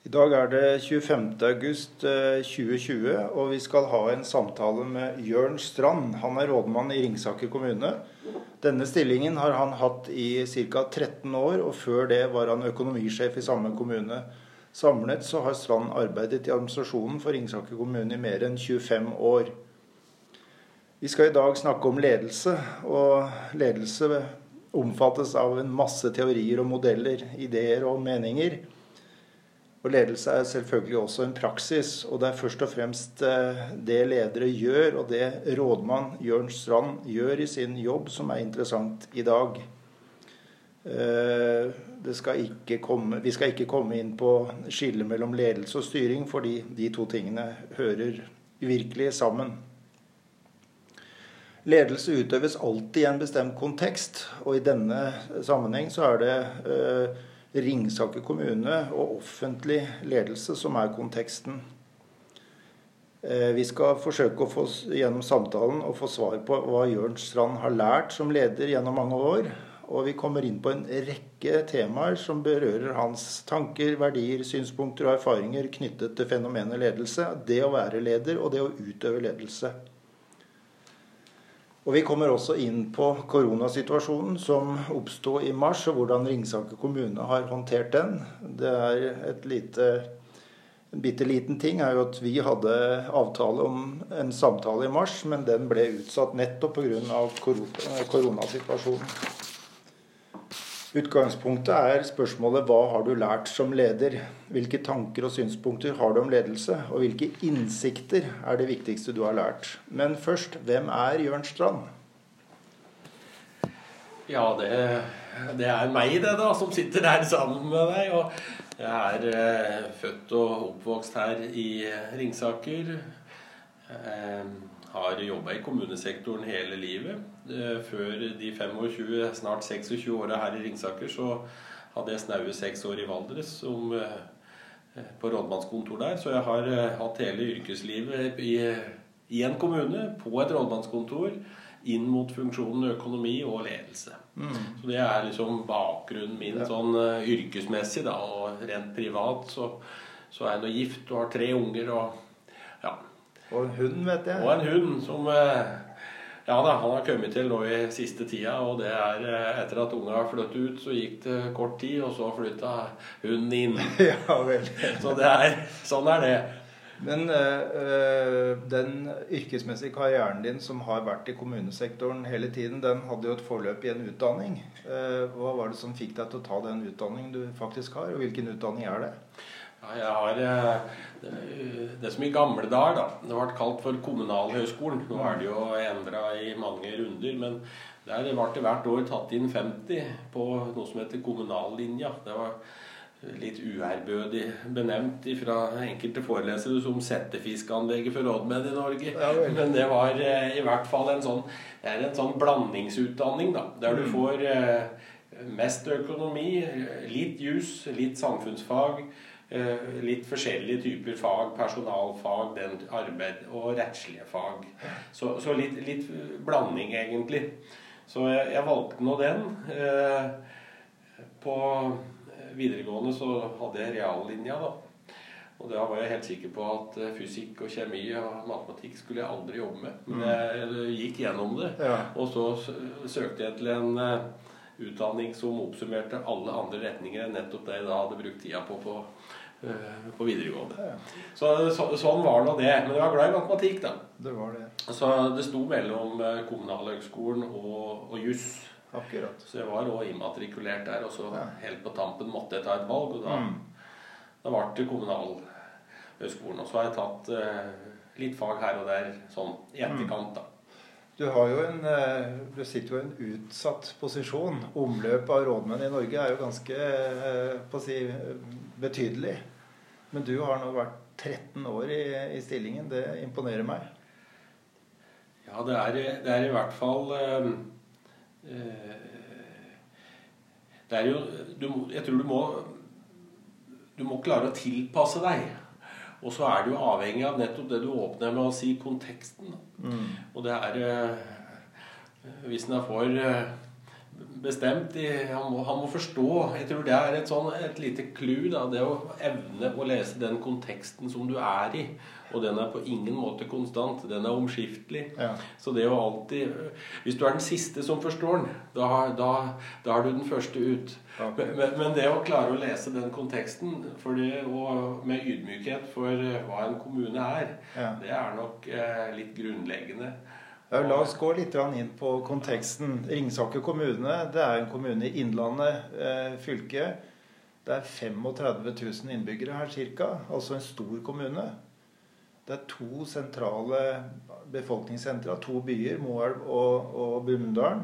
I dag er det 25. august 2020, eh, og vi skal ha en samtale med Jørn Strand. Han er rådmann i Ringsaker kommune. Denne stillingen har han hatt i ca. 13 år, og før det var han økonomisjef i samme kommune. Samlet så har Strand arbeidet i administrasjonen for Ringsaker kommune i mer enn 25 år. Vi skal i dag snakke om ledelse, og ledelse omfattes av en masse teorier og modeller, ideer og meninger. Og ledelse er selvfølgelig også en praksis, og det er først og fremst eh, det ledere gjør, og det rådmann Jørn Strand gjør i sin jobb, som er interessant i dag. Eh, skal komme, vi skal ikke komme inn på skillet mellom ledelse og styring, fordi de to tingene hører virkelig sammen. Ledelse utøves alltid i en bestemt kontekst, og i denne sammenheng så er det eh, Ringsaker kommune og offentlig ledelse som er konteksten. Eh, vi skal forsøke å få gjennom samtalen å få svar på hva Jørn Strand har lært som leder gjennom mange år. Og vi kommer inn på en rekke temaer som berører hans tanker, verdier, synspunkter og erfaringer knyttet til fenomenet ledelse. Det å være leder og det å utøve ledelse. Og Vi kommer også inn på koronasituasjonen som oppsto i mars, og hvordan Ringsaker kommune har håndtert den. Det er et lite, En bitte liten ting er jo at vi hadde avtale om en samtale i mars, men den ble utsatt nettopp pga. koronasituasjonen. Utgangspunktet er spørsmålet hva har du lært som leder? Hvilke tanker og synspunkter har du om ledelse? Og hvilke innsikter er det viktigste du har lært? Men først, hvem er Jørn Strand? Ja, det, det er meg, det, da, som sitter her sammen med deg. Og jeg er eh, født og oppvokst her i Ringsaker. Eh, har jobba i kommunesektoren hele livet. Eh, før de 25, snart 26 åra her i Ringsaker, så hadde jeg snaue seks år i Valdres som, eh, på rådmannskontor der. Så jeg har eh, hatt hele yrkeslivet i, i en kommune, på et rådmannskontor, inn mot funksjonen økonomi og ledelse. Mm. Så det er liksom bakgrunnen min ja. sånn yrkesmessig, da. Og rent privat så, så er jeg nå gift og har tre unger og ja. Og en hund, vet jeg. Og en hund som ja da, han har kommet til nå i siste tida, og det er eh, etter at unga har flyttet ut, så gikk det kort tid, og så flytta hunden inn. ja vel. så det er, sånn er det. Men øh, den yrkesmessige karrieren din som har vært i kommunesektoren hele tiden, den hadde jo et forløp i en utdanning. hva var det som fikk deg til å ta den utdanningen du faktisk har, og hvilken utdanning er det? Ja, jeg har det, det som i gamle dager da, det ble kalt for Kommunalhøgskolen. Nå er det jo endra i mange runder. Men der ble det hvert år tatt inn 50 på noe som heter kommunallinja. Det var litt uærbødig benevnt fra enkelte forelesere som settefiskanlegget for rådmenn i Norge. Ja, Men det var eh, i hvert fall en sånn, det er en sånn blandingsutdanning, da, der du mm. får eh, mest økonomi, litt jus, litt samfunnsfag litt forskjellige typer fag. Personalfag, den arbeid og rettslige fag. Så, så litt, litt, blanding, egentlig. Så jeg, jeg valgte nå den. Eh, på videregående så hadde jeg reallinja, da. Og da var jeg helt sikker på at eh, fysikk og kjemi og matematikk skulle jeg aldri jobbe med. Men mm. jeg gikk gjennom det. Og så søkte jeg til en utdanning som oppsummerte alle andre retninger enn nettopp det jeg da hadde brukt tida på på Eh, på videregående. Så, så, sånn var nå det. Men jeg var glad i matematikk, da. Det var det. Så det sto mellom eh, Kommunalhøgskolen og, og juss. Akkurat. Så jeg var òg immatrikulert der, og så ja. helt på tampen måtte jeg ta et valg. Og da, mm. da ble det Kommunalhøgskolen. Og så har jeg tatt uh, litt fag her og der sånn i etterkant, da. Du, en, du sitter jo i en utsatt posisjon. Omløpet av rådmenn i Norge er jo ganske å si, betydelig. Men du har nå vært 13 år i, i stillingen. Det imponerer meg. Ja, det er, det er i hvert fall øh, Det er jo du, Jeg tror du må Du må klare å tilpasse deg. Og så er du avhengig av nettopp det du åpner med å si konteksten. Mm. Og det er øh, Hvis en er for øh, bestemt i han må, han må, forstå. Jeg tror det er et, sånn, et lite clou. Det å evne å lese den konteksten som du er i. Og den er på ingen måte konstant. Den er omskiftelig. Ja. Så det å alltid Hvis du er den siste som forstår den, da, da, da er du den første ut. Okay. Men, men, det å klare å lese den konteksten det, og med ydmykhet for hva en kommune er, ja. det er nok eh, litt grunnleggende. Ja, la oss gå litt inn på konteksten. Ringsaker kommune det er en kommune i Innlandet eh, fylke. Det er 35 000 innbyggere her ca. Altså en stor kommune. Det er to sentrale befolkningssentra, to byer, Moelv og, og Brumunddal.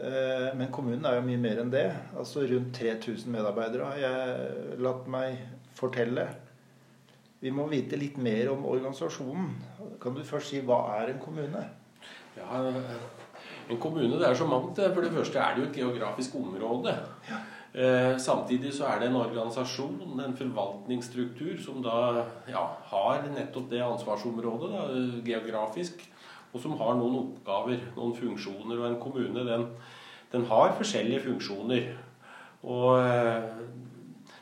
Eh, men kommunen er jo mye mer enn det. Altså Rundt 3000 medarbeidere har jeg latt meg fortelle. Vi må vite litt mer om organisasjonen. Kan du først si hva er en kommune? Ja, En kommune det er så mangt. For det første er det jo et geografisk område. Ja. Eh, samtidig så er det en organisasjon, en forvaltningsstruktur, som da ja, har nettopp det ansvarsområdet da, geografisk. Og som har noen oppgaver, noen funksjoner. Og en kommune den, den har forskjellige funksjoner. Og eh,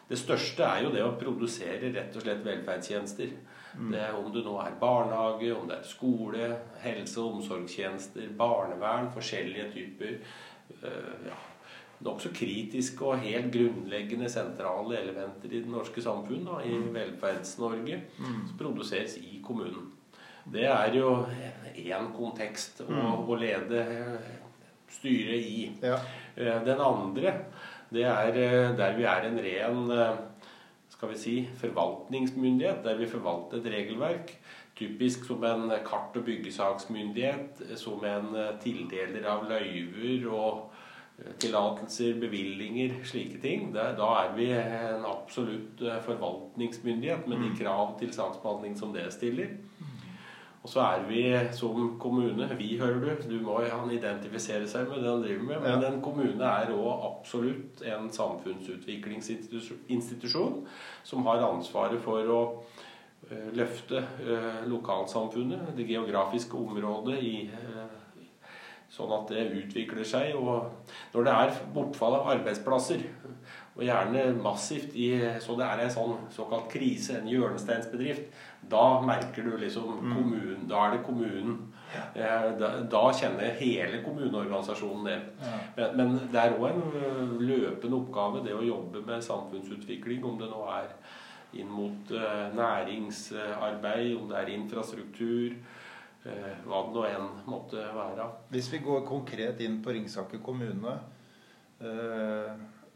det største er jo det å produsere rett og slett velferdstjenester. Mm. Det, om det nå er barnehage, om det er skole, helse- og omsorgstjenester, barnevern, forskjellige typer øh, ja, Nokså kritiske og helt grunnleggende sentrale elementer i det norske samfunn, da, i mm. Velferds-Norge, mm. som produseres i kommunen. Det er jo én kontekst å, mm. å lede styret i. Ja. Uh, den andre det er eh, der vi er en ren eh, skal vi si, forvaltningsmyndighet, der vi forvalter et regelverk. Typisk som en kart- og byggesaksmyndighet, som en eh, tildeler av løyver og tillatelser, bevillinger, slike ting. Da er vi en absolutt forvaltningsmyndighet med de mm. krav til saksbehandling som det stiller. Og så er vi som kommune Vi, hører du. Du må han identifisere seg med det han driver med. Men en kommune er òg absolutt en samfunnsutviklingsinstitusjon som har ansvaret for å uh, løfte uh, lokalsamfunnet, det geografiske området, i, uh, sånn at det utvikler seg. Og når det er bortfall av arbeidsplasser og gjerne massivt i, så det er en sånn såkalt krise, en hjørnesteinsbedrift, da merker du liksom mm. kommunen. Da er det kommunen. Eh, da, da kjenner hele kommuneorganisasjonen det. Men, men, det er òg en øh, løpende oppgave, det å jobbe med samfunnsutvikling, om det nå er inn mot uh, næringsarbeid, om det er infrastruktur, hva det nå enn måtte være. Hvis vi går konkret inn på Ringsaker kommune uh,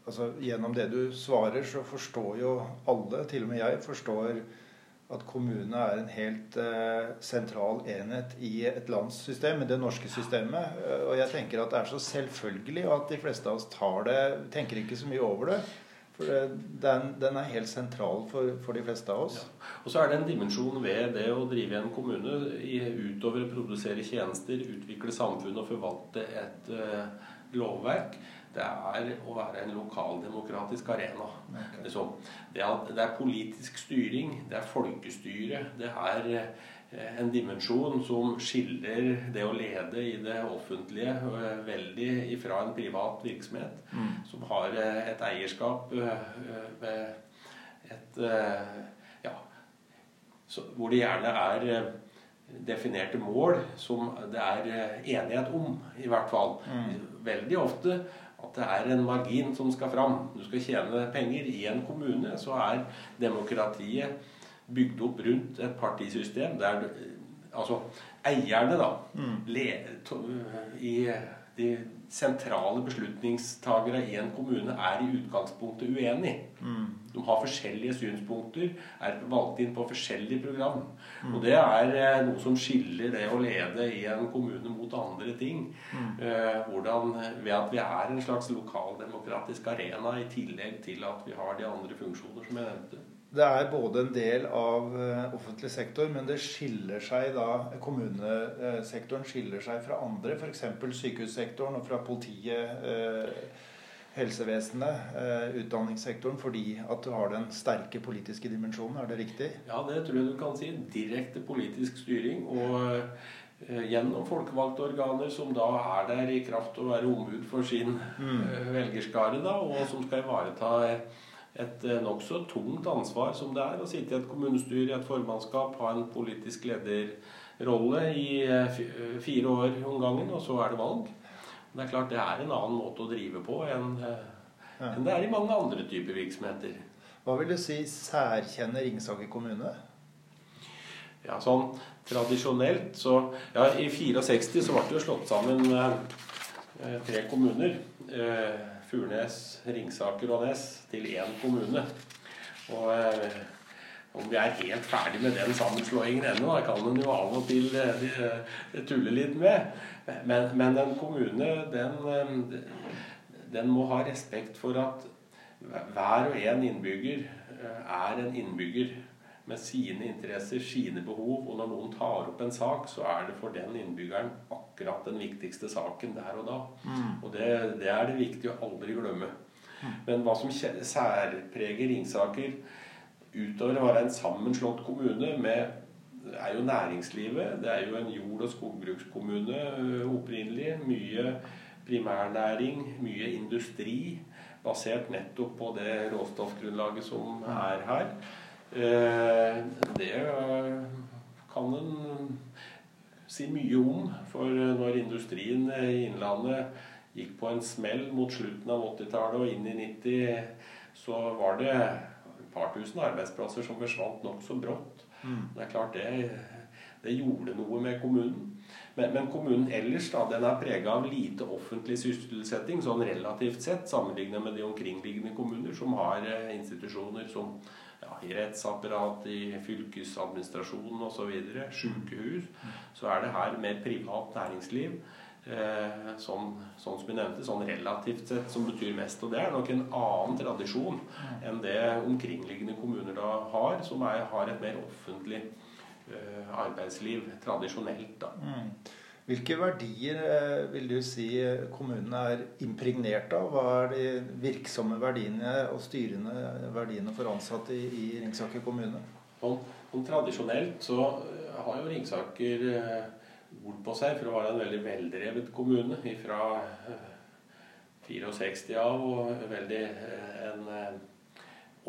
altså Gjennom det du svarer, så forstår jo alle, til og med jeg, forstår at kommunene er en helt uh, sentral enhet i et landssystem, det norske systemet. Uh, og jeg tenker at det er så selvfølgelig, at de fleste av oss tar det, tenker ikke så mye over det. For det, den, den, er helt sentral for, for, de fleste av oss. Ja. Og så er det en dimensjon ved det å drive en kommune i, utover å produsere tjenester, utvikle samfunnet og forvalte et uh, lovverk det er å være en lokaldemokratisk arena. Okay. Liksom. Det, er, det, er, politisk styring, det er folkestyre. Det er eh, en dimensjon som skiller det å lede i det offentlige eh, veldig ifra en privat virksomhet mm. som har eh, et eierskap med et Ja, så, hvor det gjerne er definerte mål som det er enighet om, i hvert fall. Mm. Veldig ofte at det er en margin som skal fram. Du skal tjene penger. I en kommune så er demokratiet bygd opp rundt et partisystem der altså eierne, da, mm. le, to, i de sentrale beslutningstagere i en kommune er i utgangspunktet uenig. Mm. De har forskjellige synspunkter, er valgt inn på forskjellige program. Mm. Og det er eh, noe som skiller det å lede i en kommune mot andre ting. Mm. Eh, hvordan, ved at vi er en slags lokaldemokratisk arena i tillegg til at vi har de andre funksjoner som jeg nevnte. Det er både en del av eh, offentlig sektor, men det skiller seg da Kommunesektoren skiller seg fra andre, f.eks. sykehussektoren og fra politiet, eh, helsevesenet, eh, utdanningssektoren, fordi at du har den sterke politiske dimensjonen. Er det riktig? Ja, det tror jeg du kan si. Direkte politisk styring. og eh, gjennom folkevalgte organer som da er der i kraft å være ombud for sin mm. velgerskare, da, og som skal ivareta et nokså tungt ansvar som det er å sitte i et kommunestyre, i et formannskap, ha en politisk lederrolle i fire år om gangen, og så er det valg. Det er klart det er en annen måte å drive på enn, enn det er i mange andre typer virksomheter. Hva vil du si særkjenner Ringsaker kommune? Ja, sånn tradisjonelt så Ja, i 64 så ble det jo slått sammen eh, tre kommuner. Eh, Furnes, Ringsaker og Nes til én kommune. Og eh, om vi er helt ferdig med den sammenslåingen ennå, det kan en jo av og til eh, eh, tulle litt med. Men, men en kommune, den, eh, den må ha respekt for at hver og en innbygger er en innbygger med sine interesser, sine behov. Og når noen tar opp en sak, så er det for den innbyggeren akkurat den viktigste saken der og da. Mm. Og det, det, er det viktig å aldri glemme. Mm. Men hva som særpreger Ringsaker utover å være en sammenslått kommune med det er jo næringslivet. Det er jo en jord- og skogbrukskommune opprinnelig. Mye primærnæring, mye industri. Basert nettopp på det råstoffgrunnlaget som er her. Det kan en si mye om. For når industrien i Innlandet gikk på en smell mot slutten av 80-tallet og inn i 90, så var det et par tusen arbeidsplasser som forsvant nokså brått. Mm. Det er klart det, det gjorde noe med kommunen. Men, men, kommunen ellers da, den er prega av lite offentlig sysselsetting, sånn relativt sett, sammenlignet med de omkringliggende kommuner som har institusjoner som ja, i rettsapparat, i fylkesadministrasjonen osv., sykehus, så er det her mer privat næringsliv. Eh, sånn, sånn, som vi nevnte, sånn relativt sett som betyr mest. Og det er nok en annen tradisjon enn det omkringliggende kommuner da har, som er, har et mer offentlig eh, arbeidsliv tradisjonelt. da. Mm. Hvilke verdier eh, vil du si kommunene er impregnert av? Hva er de virksomme verdiene og styrende verdiene for ansatte i, i Ringsaker kommune? Sånn, sånn tradisjonelt så har jo Ringsaker ord på seg for å være en veldig veldrevet kommune fra 64 av, og veldig en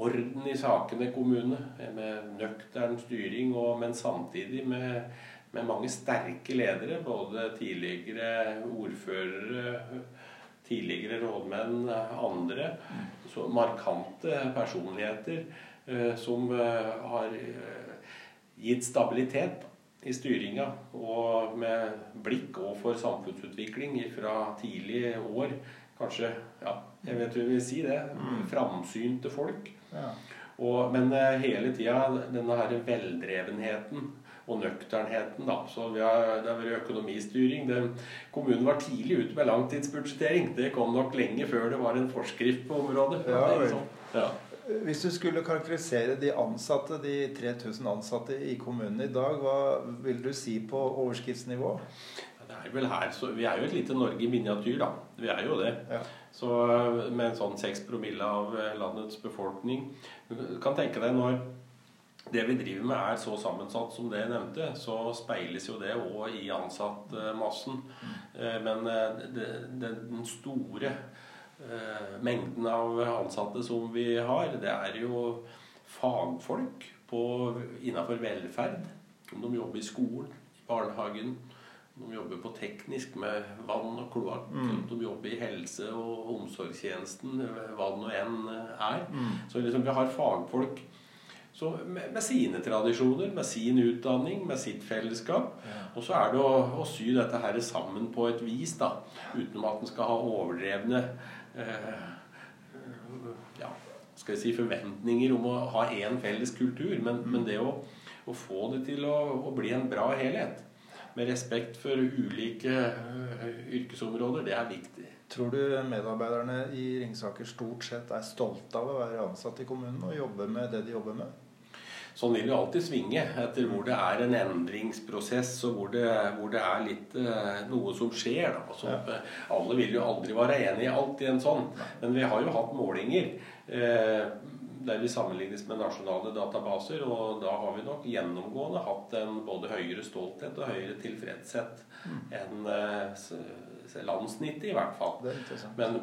orden i sakene kommune, med nøktern styring, og, men samtidig med med mange sterke ledere. Både tidligere ordførere, tidligere rådmenn, andre. Så markante personligheter eh, som eh, har eh, gitt stabilitet i styringa. Og med blikk òg for samfunnsutvikling fra tidlige år. Kanskje ja, jeg vet du vil si det. Mm. Framsynte folk. Og, men hele tida denne her veldrevenheten og nøkternheten. da. Så vi har, Det har vært økonomistyring. Det, kommunen var tidlig ute med langtidsbudsjettering. Det kom nok lenge før det var en forskrift på området. Ja, sånn. ja. Hvis du skulle karakterisere de ansatte, de 3000 ansatte i kommunen i dag, hva vil du si på overskriftsnivå? Det er vel her, så Vi er jo et lite Norge i miniatyr, da. Vi er jo det. Ja. Så Med en sånn 6 promille av landets befolkning Du kan tenke deg når det vi driver med, er så sammensatt som det jeg nevnte, så speiles jo det òg i ansattmassen. Eh, men eh, den store eh, mengden av ansatte som vi har, det er jo fagfolk innenfor velferd. Om de jobber i skolen, i barnehagen, de jobber på teknisk med vann og kloakk, mm. de jobber i helse- og omsorgstjenesten, hva det nå enn er. Mm. Så liksom vi har fagfolk så med, med, sine tradisjoner, med sin utdanning, med sitt fellesskap. Ja. Og så er det å, å, sy dette her sammen på et vis, da, uten at en skal ha overdrevne eh, ja, skal jeg si forventninger om å ha én felles kultur. Men, mm. men det å, å, få det til å, å, bli en bra helhet, med respekt for ulike uh, yrkesområder, det er viktig. Tror du medarbeiderne i Ringsaker stort sett er stolte av å være ansatt i kommunen og jobbe med det de jobber med? Sånn vil det alltid svinge etter hvor det er en endringsprosess, og hvor det, hvor det er litt uh, noe som skjer. Da. Så, ja. Alle vil jo aldri være enig i alt i en sånn, men vi har jo hatt målinger Eh, der vi sammenlignes med nasjonale databaser. Og da har vi nok gjennomgående hatt en både høyere stolthet og høyere tilfredshet mm. enn landsnittet, i hvert fall. Men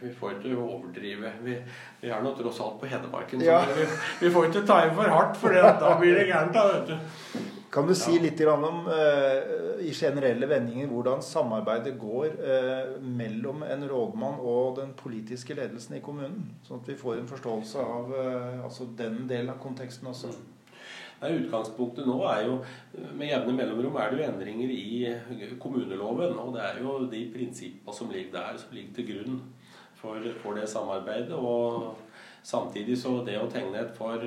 vi får ikke overdrive. Vi, vi er nå tross alt på Hedmarken, så ja. vi, vi, får ikke ta i for hardt, for da blir det gærent. da, vet du. Kan du si litt om uh, i generelle vendinger hvordan samarbeidet går uh, mellom en rådmann og den politiske ledelsen i kommunen? Sånn at vi får en forståelse av altså den delen av konteksten også. Nei, utgangspunktet nå er jo Med jevne mellomrom er det jo endringer i kommuneloven. Og det er jo de prinsippene som ligger der, som ligger til grunn for, for det samarbeidet. Og samtidig så det å tegne et for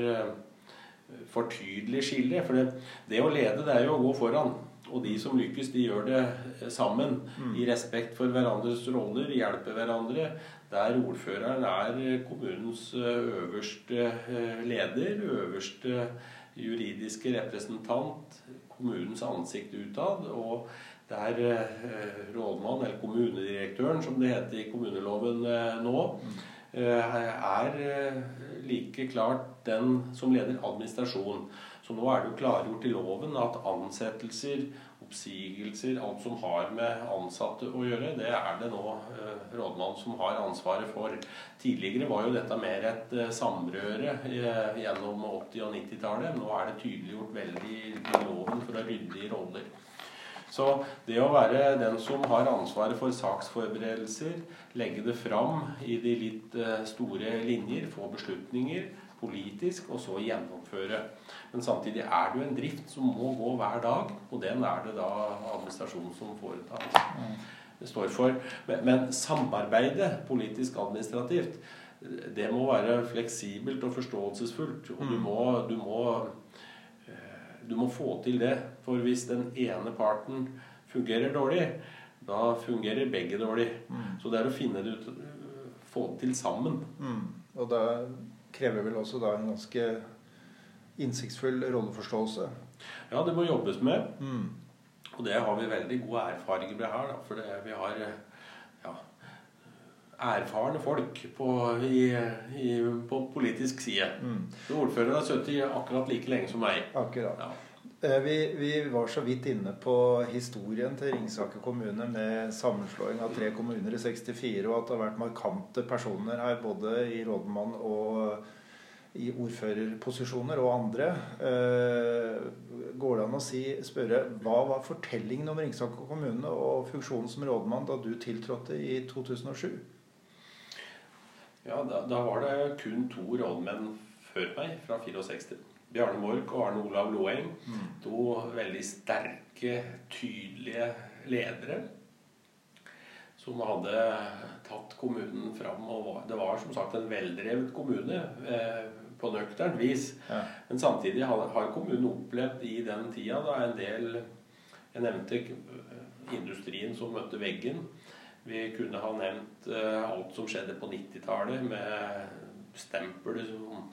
for tydelig skille. For det, det, å lede, det er jo å gå foran. Og de som lykkes, de gjør det sammen. Mm. I respekt for hverandres roller, hjelper hverandre. Der ordføreren er kommunens øverste eh, leder, øverste juridiske representant, kommunens ansikt utad. Og der rådmann, eller kommunedirektøren, som det heter i kommuneloven nå, mm. er like klart den som leder administrasjonen. Så nå er det jo klargjort i loven at ansettelser, oppsigelser, alt som har med ansatte å gjøre, det er det nå eh, rådmannen som har ansvaret for. Tidligere var jo dette mer et eh, samrøre eh, gjennom 80- og 90-tallet. Nå er det tydeliggjort veldig i loven for å rydde i roller. Så det å være den som har ansvaret for saksforberedelser, legge det fram i de litt store linjer, få beslutninger politisk, og så gjennomføre. Men samtidig er det jo en drift som må gå hver dag, og den er det da administrasjonen som foretar. Det står for. Men samarbeidet politisk-administrativt, det må være fleksibelt og forståelsesfullt. Og du mm. må, du må du må få til det. For hvis den ene parten fungerer dårlig, da fungerer begge dårlig. Mm. Så det er å finne det ut Få det til sammen. Mm. Og det krever vel også da en ganske innsiktsfull rolleforståelse? Ja, det må jobbes med. Mm. Og det har vi veldig gode erfaringer med her. Da, for det, vi har ja, erfarne folk på, i, i, på politisk side. Mm. Ordføreren har sittet akkurat like lenge som meg. Akkurat. Ja. Eh, vi, vi, var så vidt inne på historien til Ringsaker kommune med sammenslåing av tre kommuner i 64, og at det har vært markante personer her både i rådmann og i ordførerposisjoner og andre. Eh, går det an å si, spørre hva var fortellingen om Ringsaker kommune og funksjonen som rådmann da du tiltrådte i 2007? Ja, da, da, var det kun to rådmenn før meg, fra 64. Bjarne Mork og Arne Olav Loeng. Mm. To veldig sterke, tydelige ledere som hadde tatt kommunen fram. og Det var som sagt en veldrevet kommune eh, på nøkternt vis. Ja. Men samtidig har, har, kommunen opplevd i den tida da en del Jeg nevnte industrien som møtte veggen. Vi kunne ha nevnt uh, alt som skjedde på 90-tallet, med stempel som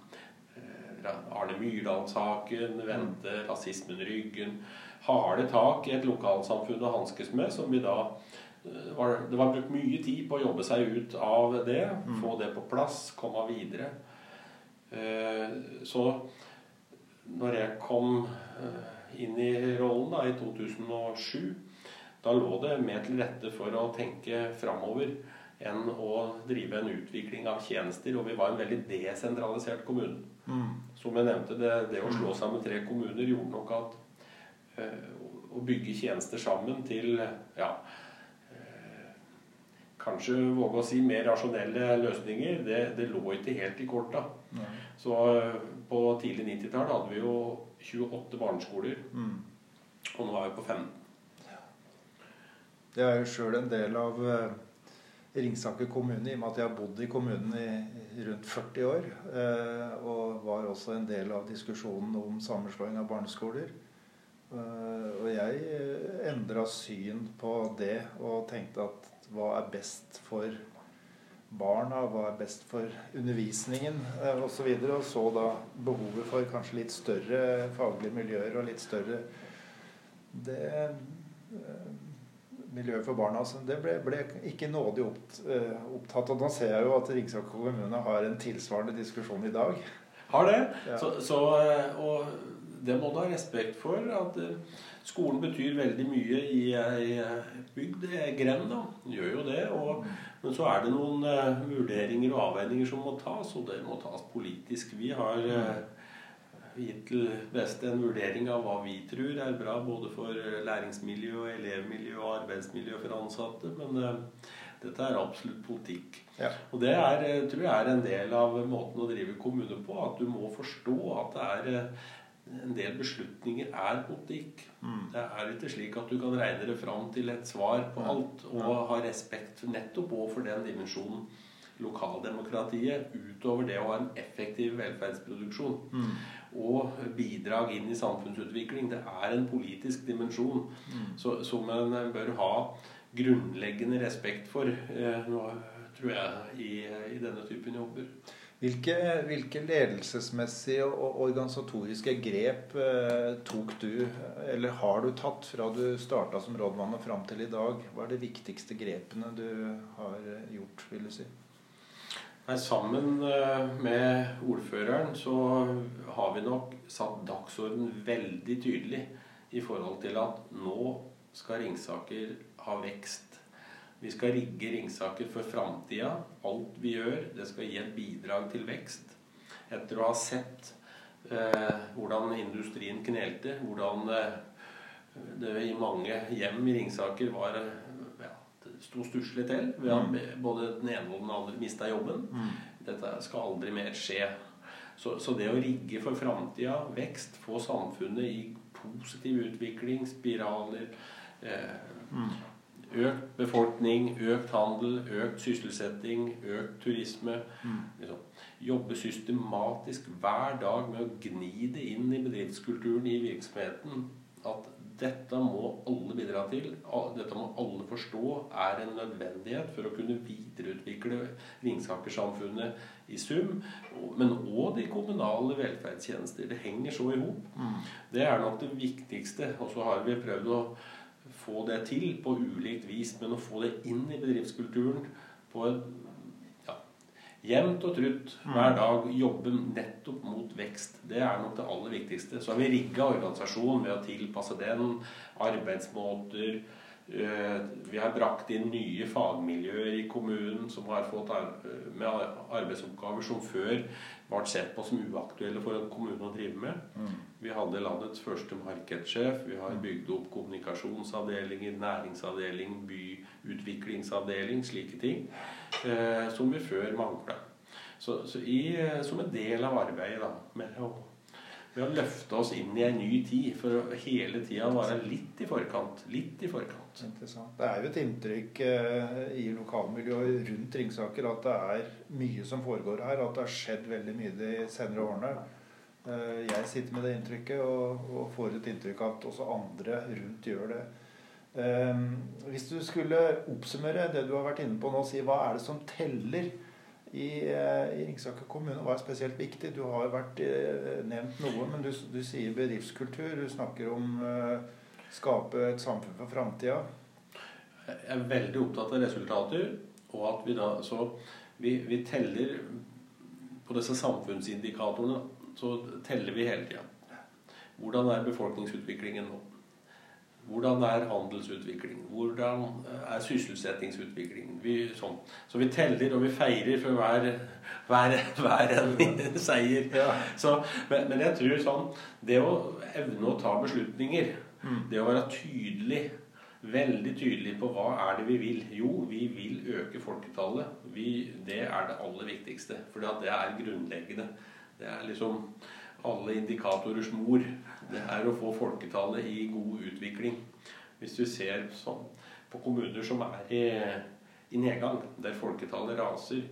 Arne Myrdal-saken, vendte rasismen ryggen. Harde tak i et lokalsamfunn å hanskes med, som vi da uh, var, Det var brukt mye tid på å jobbe seg ut av det, mm. få det på plass, komme videre. så når jeg kom inn i rollen da, i 2007 da lå det mer til rette for å tenke framover enn å drive en utvikling av tjenester. Og vi var en veldig desentralisert kommune. Mm. Som jeg nevnte, det, det, å slå sammen tre kommuner gjorde nok at uh, å bygge tjenester sammen til ja, uh, Kanskje våge å si mer rasjonelle løsninger, det, det lå ikke helt i korta. Mm. Så uh, på tidlig 90-tall hadde vi jo 28 barneskoler. Mm. Og nå er vi på 15. Det er jo sjøl en del av eh, Ringsaker kommune i og med at jeg har bodd i kommunen i rundt 40 år. Eh, og var også en del av diskusjonen om sammenslåing av barneskoler. Eh, og jeg endra syn på det og tenkte at hva er best for barna, hva er best for undervisningen osv. Og, så videre, og så da behovet for kanskje litt større faglige miljøer og litt større Det miljøet for barna. Altså, det ble, ble, ikke nådig uh, opptatt. Og da ser jeg jo at Ringsaker kommune har en tilsvarende diskusjon i dag. Har det. Ja. Så, så, og det må du ha respekt for. At skolen betyr veldig mye i ei bygd, grend, da. Gjør jo det. Og, men så er det noen vurderinger og avveininger som må tas, og det må tas politisk. Vi har gitt til beste en vurdering av hva vi tror er bra både for læringsmiljø, elevmiljø og arbeidsmiljø for ansatte. Men uh, dette er absolutt politikk. Ja. Og det er, tror jeg er en del av måten å drive kommune på. At du må forstå at det er en del beslutninger er politikk. Mm. Det er ikke slik at du kan regne det fram til et svar på alt, og ha respekt nettopp for den dimensjonen lokaldemokratiet utover det å ha en effektiv velferdsproduksjon. Mm. Og bidrag inn i samfunnsutvikling. Det er en politisk dimensjon mm. så, som en bør ha grunnleggende respekt for, eh, tror jeg, i, i denne typen jobber. Hvilke, hvilke, ledelsesmessige og organisatoriske grep eh, tok du, eller har du tatt, fra du starta som rådmann og fram til i dag? Hva er de viktigste grepene du har gjort, vil du si? Nei, sammen eh, med ordføreren så har vi nok satt dagsorden veldig tydelig i forhold til at nå skal Ringsaker ha vekst vi skal rigge Ringsaker for framtida. Alt vi gjør, det skal gi et bidrag til vekst. Etter å ha sett eh, hvordan industrien knelte, hvordan eh, det i mange hjem i Ringsaker var det sto stusslig til. Mm. Både den ene og den andre mista jobben. Mm. Dette skal aldri mer skje. Så, så det å rigge for framtida, vekst, få samfunnet i positiv utvikling, spiraler eh, mm. Økt befolkning, økt handel, økt sysselsetting, økt turisme. Liksom. Jobbe systematisk hver dag med å gni det inn i bedriftskulturen i virksomheten. At dette må alle bidra til, dette må alle forstå er en nødvendighet for å kunne videreutvikle Ringsaker-samfunnet i sum. Men òg de kommunale velferdstjenester. Det henger så i hop. Mm. Det er nok det viktigste. Og så har vi prøvd å få det til på ulikt vis, men å få det inn i bedriftskulturen på et jevnt og trutt hver dag, jobbe nettopp mot vekst, det er nok det aller viktigste. Så har vi rigga organisasjonen ved å tilpasse den, arbeidsmåter, vi har brakt inn nye fagmiljøer i kommunen som har fått med arbeidsoppgaver som før ble sett på som uaktuelle for en kommune å drive med. Mm. Vi hadde landets første markedssjef. Vi har bygd opp kommunikasjonsavdelinger, næringsavdeling, byutviklingsavdeling, slike ting. Eh, som vi før mangla. Så, så i, som en del av arbeidet da, med å ved å løfte oss inn i en ny tid. For å hele tida være litt i forkant. Litt i forkant. Interessant. Det er jo et inntrykk eh, i lokalmiljøet rundt Ringsaker at det er mye som foregår her. At det har skjedd veldig mye de senere årene. Eh, jeg sitter med det inntrykket og, og får et inntrykk av at også andre rundt gjør det. Eh, hvis du skulle oppsummere det du har vært inne på nå, si hva er det som teller? I, eh, i Ringsaker kommune var spesielt viktig. Du har vært eh, nevnt noe, men du, du sier bedriftskultur. Du snakker om uh, skape et samfunn for framtida. Jeg er veldig opptatt av resultater. Og at vi da så vi, vi teller på disse samfunnsindikatorene. Så teller vi hele tida. Hvordan er befolkningsutviklingen nå? Hvordan er handelsutviklingen? Hvordan er sysselsettingsutviklingen? Vi, sånn. Så vi teller og vi feirer for hver, hver, hver en seier. Ja. Så, men, men, jeg tror sånn Det å evne å ta beslutninger, mm. det å være tydelig Veldig tydelig på hva er det vi vil. Jo, vi vil øke folketallet. Vi, det er det aller viktigste. For det er grunnleggende. Det er liksom alle indikatorers mor. Det er å få folketallet i god utvikling. Hvis du ser sånn på kommuner som er i, i nedgang, der folketallet raser,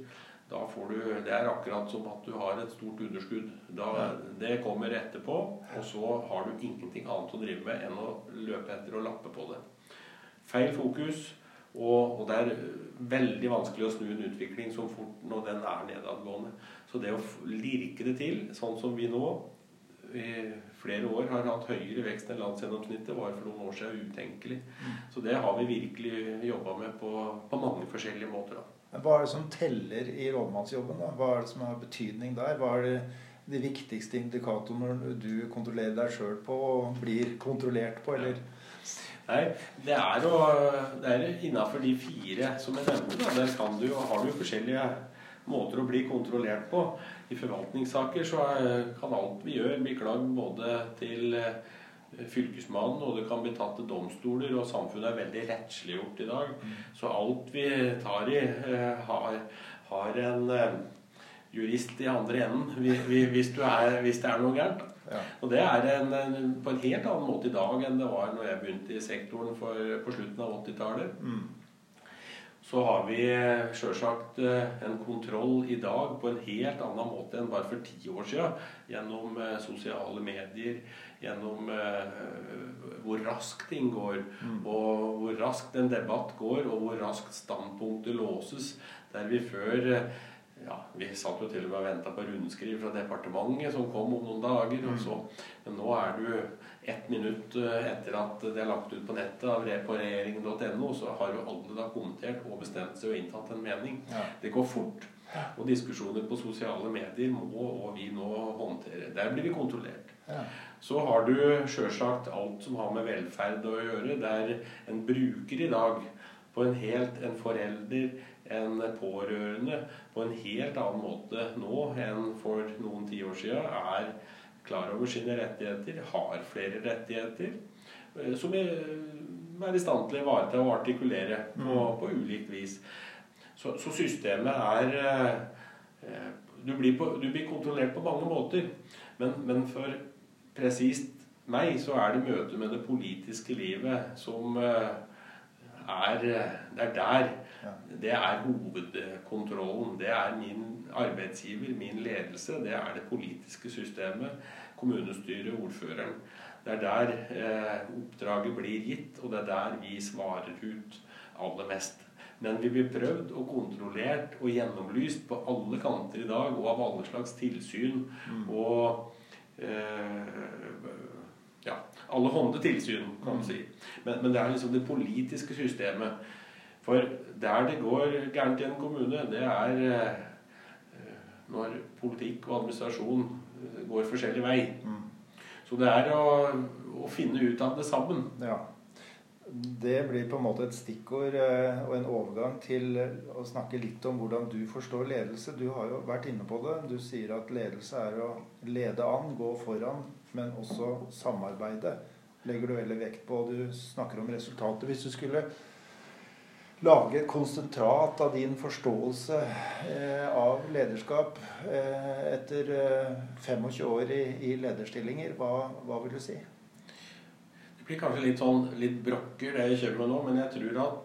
da får du Det er akkurat som at du har et stort underskudd. Da, det kommer etterpå, og så har du ingenting annet å drive med enn å løpe etter og lappe på det. Feil fokus. Og, og, det er veldig vanskelig å snu en utvikling så fort når den er nedadgående. Så det å lirke det til, sånn som vi nå flere år har hatt høyere vekst enn landsgjennomsnittet, var for noen år siden utenkelig. Mm. Så det har vi virkelig jobba med på, på, mange forskjellige måter. Da. Hva er det som teller i rådmannsjobben? da? Hva er det som har betydning der? Hva er det de viktigste indikatorene du kontrollerer deg sjøl på og blir kontrollert på, eller? Nei, det er jo det er innafor de fire som jeg nevnte. Da. Der kan du, har du jo forskjellige måter å bli kontrollert på. I forvaltningssaker så kan alt vi gjør, bli klagd både til Fylkesmannen, og det kan bli tatt til domstoler. Og samfunnet er veldig rettsliggjort i dag. Mm. Så alt vi tar i, har, har en jurist i andre enden hvis, er, hvis det er noe gærent. Ja. Og det er en, en, på en helt annen måte i dag enn det var når jeg begynte i sektoren for, på slutten av 80-tallet. Mm. Så har vi sjølsagt eh, en kontroll i dag på en helt annen måte enn bare for ti år siden. Gjennom eh, sosiale medier, gjennom hvor raskt ting går, mm. og hvor raskt en debatt går, og hvor raskt standpunktet låses. Der vi før ja, Vi satt jo til og med og venta på rundskriv fra departementet som kom om noen dager. og så, Men nå er du ett minutt eh, etter at det er lagt ut på nettet av på regjeringen.no, så har jo alle da kommentert og bestemt seg og inntatt en mening. Ja. Det går fort. Og diskusjoner på sosiale medier må og vi nå håndtere. Der blir vi kontrollert. Ja. Så har du sjølsagt alt som har med velferd å gjøre. Der en bruker i dag på en helt en forelder en pårørende på en helt annen måte nå enn for noen tiår siden er klar over sine rettigheter, har flere rettigheter, eh, som er i stand til å ivareta og artikulere på, mm. på ulikt vis. Så, så, systemet er eh, du blir, på, du blir, kontrollert på mange måter. Men, men for presist meg så er det møtet med det politiske livet som eh, er, det er der det er hovedkontrollen. Det er min arbeidsgiver, min ledelse. Det er det politiske systemet. Kommunestyret, ordføreren. Det er der eh, oppdraget blir gitt, og det er der vi svarer ut aller mest. Men vi blir prøvd og kontrollert og gjennomlyst på alle kanter i dag, og av alle slags tilsyn. Mm. Og eh, ja, alle hånde tilsyn, kan man mm. si. Men, men, det er liksom det politiske systemet. For der det går gærent i en kommune, det er eh, når politikk og administrasjon eh, går forskjellig vei. Mm. Så det er å, å, finne ut av det sammen. Ja. Det blir på en måte et stikkord eh, og en overgang til å snakke litt om hvordan du forstår ledelse. Du har jo vært inne på det. Du sier at ledelse er å lede an, gå foran, men også samarbeide. Legger du veldig vekt på. Du snakker om resultatet. Hvis du skulle lage et konsentrat av din forståelse eh, av lederskap eh, etter eh, 25 år i, i lederstillinger, hva, hva, vil du si? Det blir kanskje litt sånn litt brokker, det jeg kjører med nå, men jeg tror at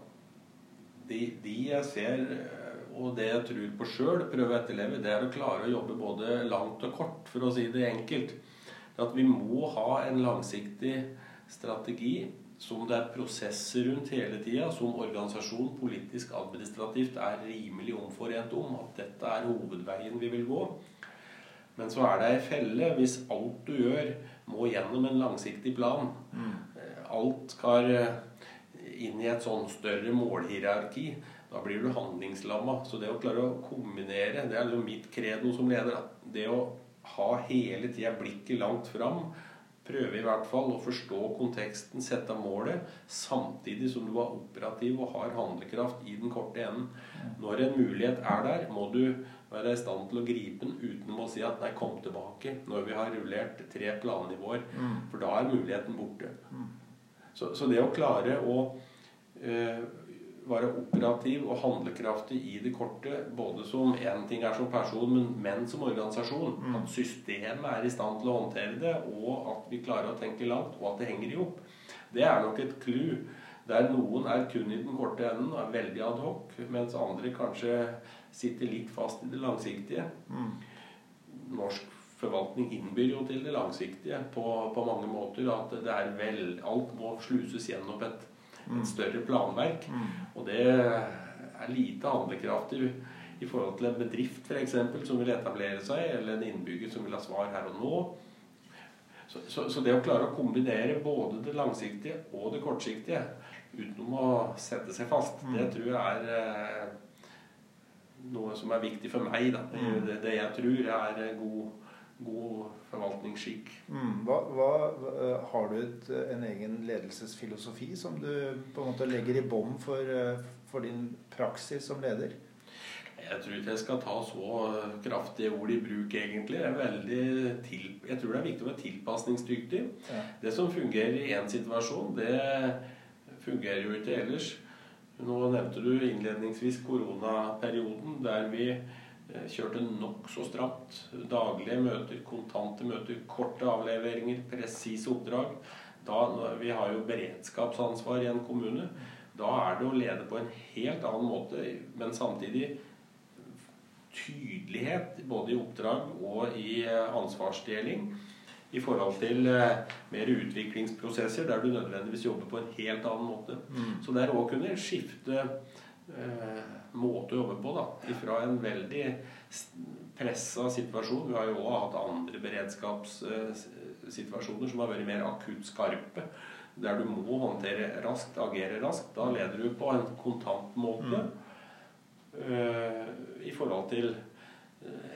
de, de jeg ser, eh, og det jeg tror på sjøl, prøver å etterleve, det er å klare å jobbe både langt og kort, for å si det enkelt. At vi må ha en langsiktig strategi som det er prosesser rundt hele tida, som organisasjon politisk administrativt er rimelig omforent om at dette er hovedveien vi vil gå. Men så er det ei felle hvis alt du gjør, må gjennom en langsiktig plan. Mm. Alt skal inn i et sånn større målhierarki. Da blir du handlingslamma. Så det å klare å kombinere, det er liksom mitt credo som leder. Det å ha hele tida blikket langt fram prøve i hvert fall å forstå konteksten, sette målet, samtidig som du er operativ og har handlekraft i den korte enden. Når en mulighet er der, må du være i stand til å gripe den uten å si at 'nei, kom tilbake' når vi har rullert tre plannivåer. Mm. For da er muligheten borte. Mm. Så, så, det å klare å eh, være operativ og handlekraftig i det korte, både som én ting er som person, men, men som organisasjon. Mm. At systemet er i stand til å håndtere det, og at vi klarer å tenke langt, og at det henger i hop. Det er nok et clou. Der noen er kun i den korte enden og er veldig adhoc, mens andre kanskje sitter litt fast i det langsiktige. Mm. Norsk forvaltning innbyr jo til det langsiktige på, på mange måter. At det er vel, alt må sluses gjennom et et større planverk. Mm. Og det er lite handlekraftig i forhold til en bedrift for eksempel, som vil etablere seg, eller en innbygger som vil ha svar her og nå. Så, så, så, det å klare å kombinere både det langsiktige og det kortsiktige utenom å sette seg fast, mm. det tror jeg er eh, noe som er viktig for meg. Da. Det, det, det jeg tror er god god forvaltningsskikk. Mm. Hva, hva, har du et, en egen ledelsesfilosofi som du på en måte legger i bånd for, for din praksis som leder? Jeg tror ikke jeg skal ta så kraftige ord i bruk, egentlig. Jeg, til, jeg tror det er viktig å være tilpasningsdyktig. Ja. Det som fungerer i én situasjon, det fungerer jo ikke ellers. Nå nevnte du innledningsvis koronaperioden, der vi eh, kjørte nokså stramt. Daglige møter, kontante møter, korte avleveringer, presise oppdrag. Da, vi har jo beredskapsansvar i en kommune. Da er det å lede på en helt annen måte, men samtidig tydelighet både i oppdrag og i eh, ansvarsdeling i forhold til eh, mer utviklingsprosesser der du nødvendigvis jobber på en helt annen måte. Mm. Så er å kunne skifte eh, måte å jobbe på da, fra en veldig pressa situasjon Vi har jo òg hatt andre beredskapssituasjoner som har vært mer akutt skarpe. Der du må håndtere raskt, agere raskt. Da leder du på en kontant måte. Mm. I forhold til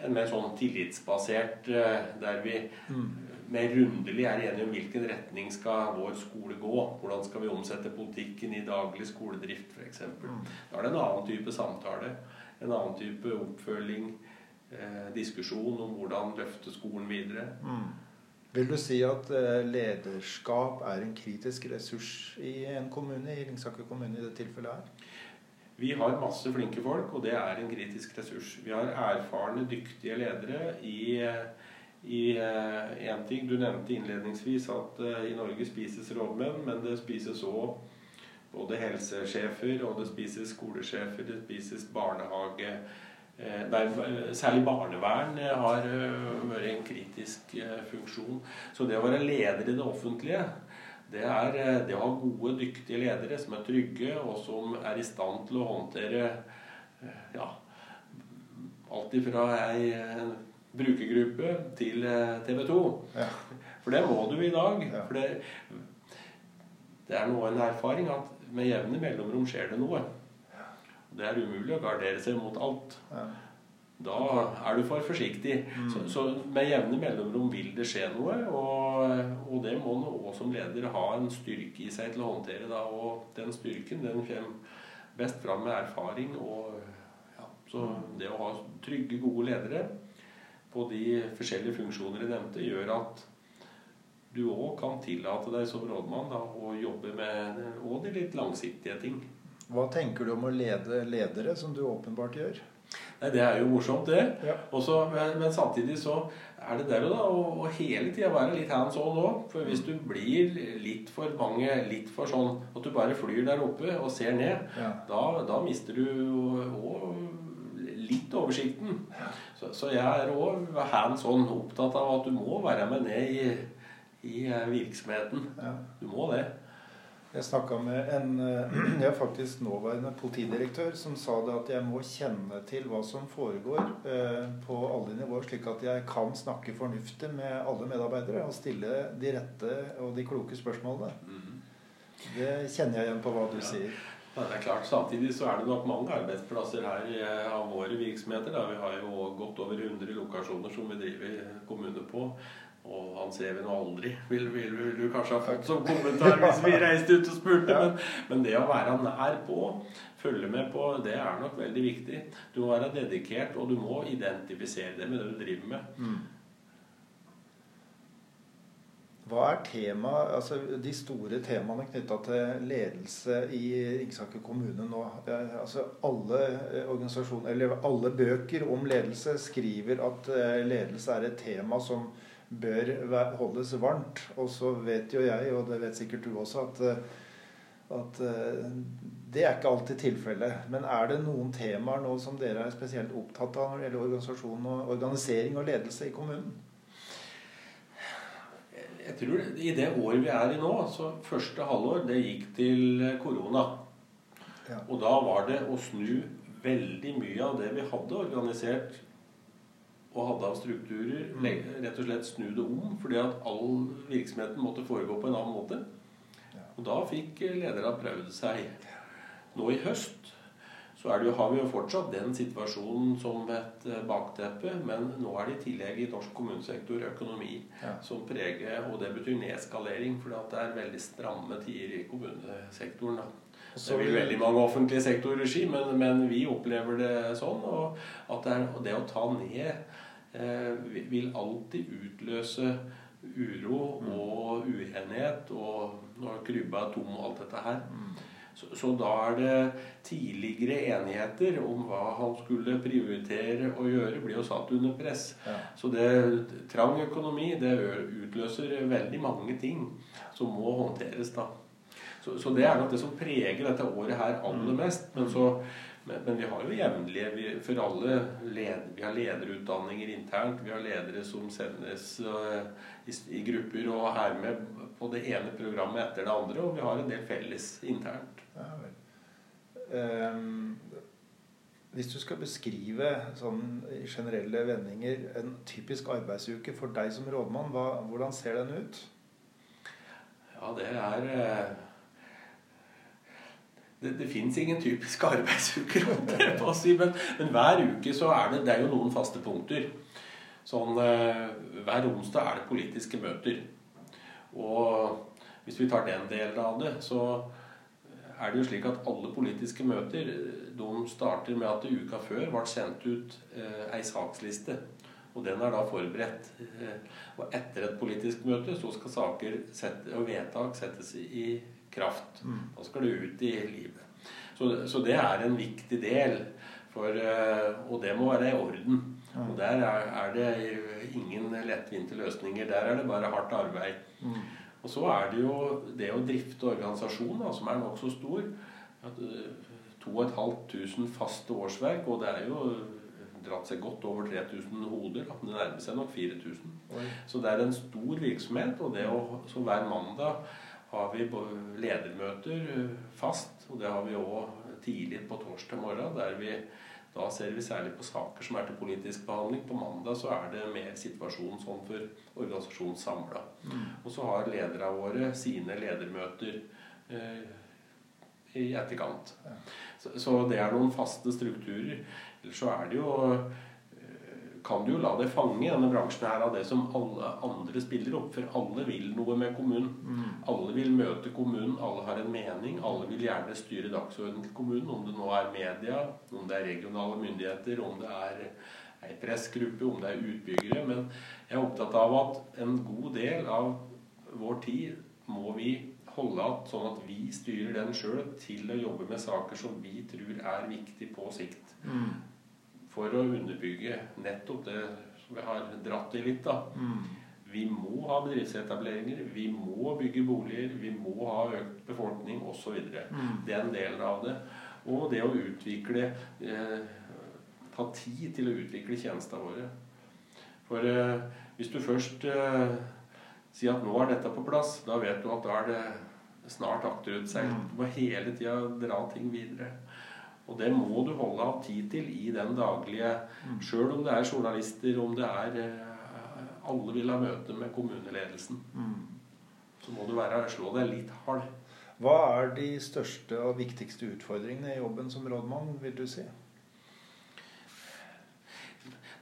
en mer sånn tillitsbasert uh, der vi mm mer rundelig er enige om hvilken retning skal vår skole gå. Hvordan skal vi omsette politikken i daglig skoledrift f.eks. Mm. Da er det en annen type samtale. En annen type oppfølging. Eh, diskusjon om hvordan løfte skolen videre. Mm. Vil du si at eh, lederskap er en kritisk ressurs i en kommune, i Ringsaker kommune i det tilfellet her? Vi har masse flinke folk, og det er en kritisk ressurs. Vi har erfarne, dyktige ledere i eh, i én eh, ting. Du nevnte innledningsvis at eh, i Norge spises rådmenn, men det spises òg både helsesjefer, og det spises skolesjefer, det spises barnehage eh, der, Særlig barnevern har vært en kritisk funksjon. Så det å være leder i det offentlige, det er det å ha gode, dyktige ledere som er trygge, og som er i stand til å håndtere ja, alt ifra ei brukergruppe til eh, TV 2. Ja. For det må du i dag. Ja. For det, det er nå en erfaring at med jevne mellomrom skjer det noe. Det er umulig å gardere seg mot alt. Ja. Da er du for forsiktig. Mm. Så, så, med jevne mellomrom vil det skje noe. Og, og det må en òg som leder ha en styrke i seg til å håndtere. Da. Og den styrken den kommer best fram med erfaring. Og, ja, så det å ha trygge, gode ledere på de forskjellige funksjoner jeg nevnte, gjør at du òg kan tillate deg som rådmann da, å jobbe med òg de litt langsiktige ting. Hva tenker du om å lede ledere, som du åpenbart gjør? Nei, Det er jo morsomt, det. Ja. Også, men, men, samtidig så er det der og da å hele tida være litt hands on òg. For hvis du blir litt for mange, litt for sånn at du bare flyr der oppe og ser ned, ja. da, da, mister du òg litt oversikten. Så, så jeg er òg hands on opptatt av at du må være med ned i, i eh, virksomheten. Ja. Du må det. Jeg snakka med en eh, jeg er faktisk nåværende politidirektør som sa det at jeg må kjenne til hva som foregår eh, på alle nivåer, slik at jeg kan snakke fornuftig med alle medarbeidere og stille de rette og de kloke spørsmålene. Mm. Det kjenner jeg igjen på hva du ja. sier. Ja, det er klart. Samtidig så er det nok mange arbeidsplasser her eh, av våre virksomheter. Da. Vi har jo godt over 100 lokasjoner som vi driver kommune på. Og han ser vi nå aldri, vil, vil, vil, du kanskje ha fått som kommentar hvis vi reiste ut og spurte. Men, men, det å være nær på, følge med på, det er nok veldig viktig. Du må være dedikert, og du må identifisere det med det du driver med. Mm. Hva er tema, altså de store temaene knytta til ledelse i Ringsaker kommune nå? Altså alle, eh, eller alle bøker om ledelse skriver at eh, ledelse er et tema som bør holdes varmt. Og så vet jo jeg, og det vet sikkert du også, at, eh, at det er ikke alltid tilfellet. Men er det noen temaer nå som dere er spesielt opptatt av når det gjelder organisasjon og organisering og ledelse i kommunen? Jeg tror I det året vi er i nå, så første halvår, det gikk til korona. Ja. Og da var det å snu veldig mye av det vi hadde organisert og hadde av strukturer, mm. rett og slett snu det om. Fordi at all virksomheten måtte foregå på en annen måte. Og da fikk lederne prøvd seg. Nå i høst så jo, har vi jo fortsatt den situasjonen som et eh, bakteppe. Men nå er det i tillegg i norsk kommunesektor økonomi ja. som preger Og det betyr nedskalering, for det er veldig stramme tider i kommunesektoren. Da. Det vil veldig mange offentlige sektorer si, men, men, vi opplever det sånn. Og, det, er, og det, å ta ned eh, vil alltid utløse uro mm. og uenighet. Og når krybba er tom og alt dette her. Så, så, da er det tidligere enigheter om hva han skulle prioritere å gjøre, blir jo satt under press. Ja. Så det trang økonomi det utløser veldig mange ting som må håndteres da. Så, så det er nok det som preger dette året her aller mm. mest. Men så men, men, vi har jo jevnlige For alle led, vi har lederutdanninger internt. Vi har ledere som sendes uh, i, i, grupper og er med på det ene programmet etter det andre. Og vi har en del felles internt. Ja, um, hvis du skal beskrive sånn i generelle vendinger en typisk arbeidsuke for deg som rådmann, hva, hvordan ser den ut? Ja, det er uh, det, det fins ingen typiske arbeidsuker, si, men, men, hver uke så er det, det er jo noen faste punkter. Sånn, eh, hver onsdag er det politiske møter. Og hvis vi tar den delen av det, så er det jo slik at alle politiske møter de starter med at det uka før ble sendt ut eh, ei saksliste. Og den er da forberedt. Eh, og etter et politisk møte så skal saker sette, og vedtak settes i kraft. Mm. Da skal det ut i livet. Så, så, det er en viktig del. For, eh, og det må være i orden. Og der er, er, det ingen lettvinte løsninger. Der er det bare hardt arbeid. Og så er det jo det å drifte organisasjonen, som er nokså stor. 2500 eh, faste årsverk, og det er jo dratt seg godt over 3000 hoder. Det nærmer seg nok 4000. Så det er en stor virksomhet. Og det å, så hver mandag har vi ledermøter eh, fast, og det har vi òg tidlig på torsdag morgen. der vi da ser vi særlig på saker som er til politisk behandling. På mandag så er det mer situasjonen sånn for organisasjonen samla. Mm. Og så har lederne våre sine ledermøter eh, i etterkant. Ja. Så, så, det er noen faste strukturer. Ellers så er det jo kan du jo la deg fange i denne bransjen her av det som alle andre spiller opp. For alle vil noe med kommunen. Mm. Alle vil møte kommunen, alle har en mening. Alle vil gjerne styre dagsordenen til kommunen, om det nå er media, om det er regionale myndigheter, om det er ei pressgruppe, om det er utbyggere. Men jeg er opptatt av at en god del av vår tid må vi holde igjen, sånn at vi styrer den sjøl til å jobbe med saker som vi tror er viktig på sikt. Mm for å underbygge nettopp det som vi har dratt i litt. da. Mm. Vi må ha bedriftsetableringer, vi må bygge boliger, vi må ha økt befolkning osv. Mm. Den delen av det. Og det å utvikle eh, Ta tid til å utvikle tjenestene våre. For eh, hvis du først eh, sier at nå er dette på plass, da vet du at da er det snart akterutseilt. Mm. Du må hele tida dra ting videre. Og det må du holde av tid til i den daglige mm. Sjøl om det er journalister, om det er eh, Alle vil ha møte med kommuneledelsen. Mm. Så må du være, slå deg litt hard. Hva er de største og viktigste utfordringene i jobben som rådmann, vil du si?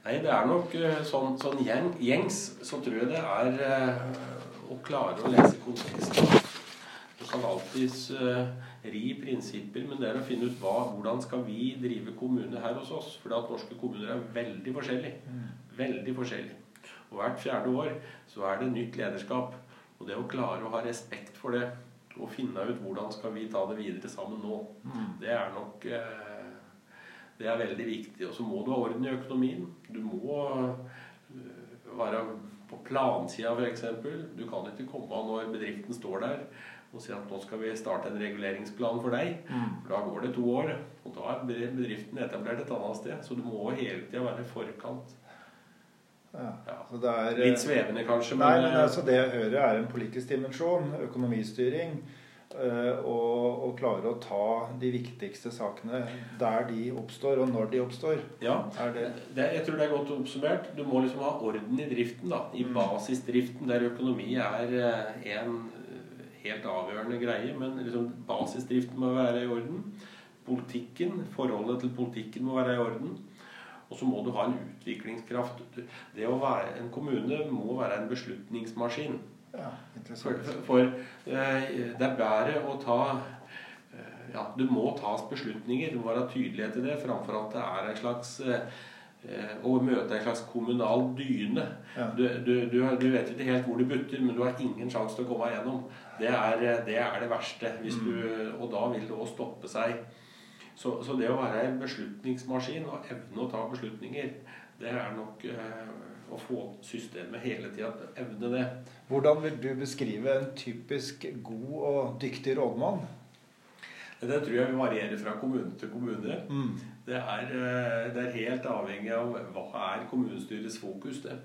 Nei, det er nok sånn, sånn, gjeng, gjengs så tror jeg det er eh, å klare å lese konteksten. Du kan alltids ri prinsipper, men det er å finne ut hva, hvordan skal vi drive kommune her hos oss. For at norske kommuner er veldig forskjellige. Mm. Veldig forskjellige. Og hvert fjerde år så er det nytt lederskap. Og det å klare å ha respekt for det og finne ut hvordan skal vi ta det videre sammen nå, mm. det er nok eh, Det er veldig viktig. Og så må du ha orden i økonomien. Du må eh, være på plansida, f.eks. Du kan ikke komme når bedriften står der og si at nå skal vi starte en reguleringsplan for deg. Mm. For da går det to år, og da er bedriften etablert et annet sted. Så du må hele tida være i forkant. Ja. Ja. Er, Litt svevende, kanskje. Nei, men, eh, altså, det jeg hører, er en politisk dimensjon. Økonomistyring. Uh, og, og, klare å ta de viktigste sakene der de oppstår, og når de oppstår. Ja, det... Det, jeg tror det er godt oppsummert. Du må liksom ha orden i driften. da, I mm. basisdriften, der økonomi er uh, en helt avgjørende greie, men liksom basisdriften må være i orden. politikken. Forholdet til politikken må være i orden. Og så må du ha en utviklingskraft. Det å være En kommune må være en beslutningsmaskin. Ja, for, for eh, det er bedre å ta eh, ja, Det må tas beslutninger. Det må være tydelighet i det, framfor at det er en slags å møte en slags kommunal dyne. Ja. Du, du, du, du, vet ikke helt hvor du butter, men du har ingen sjanse til å komme igjennom. Det er det, er det verste. Mm. og da vil det òg stoppe seg. Så, så, det å være en beslutningsmaskin og evne å ta beslutninger, det er nok eh, å få systemet hele tida evne det. Hvordan vil du beskrive en typisk god og dyktig rådmann? Det tror jeg varierer fra kommune til kommune. Mm. Det, er, eh, det, er, helt avhengig av hva er kommunestyrets fokus. det.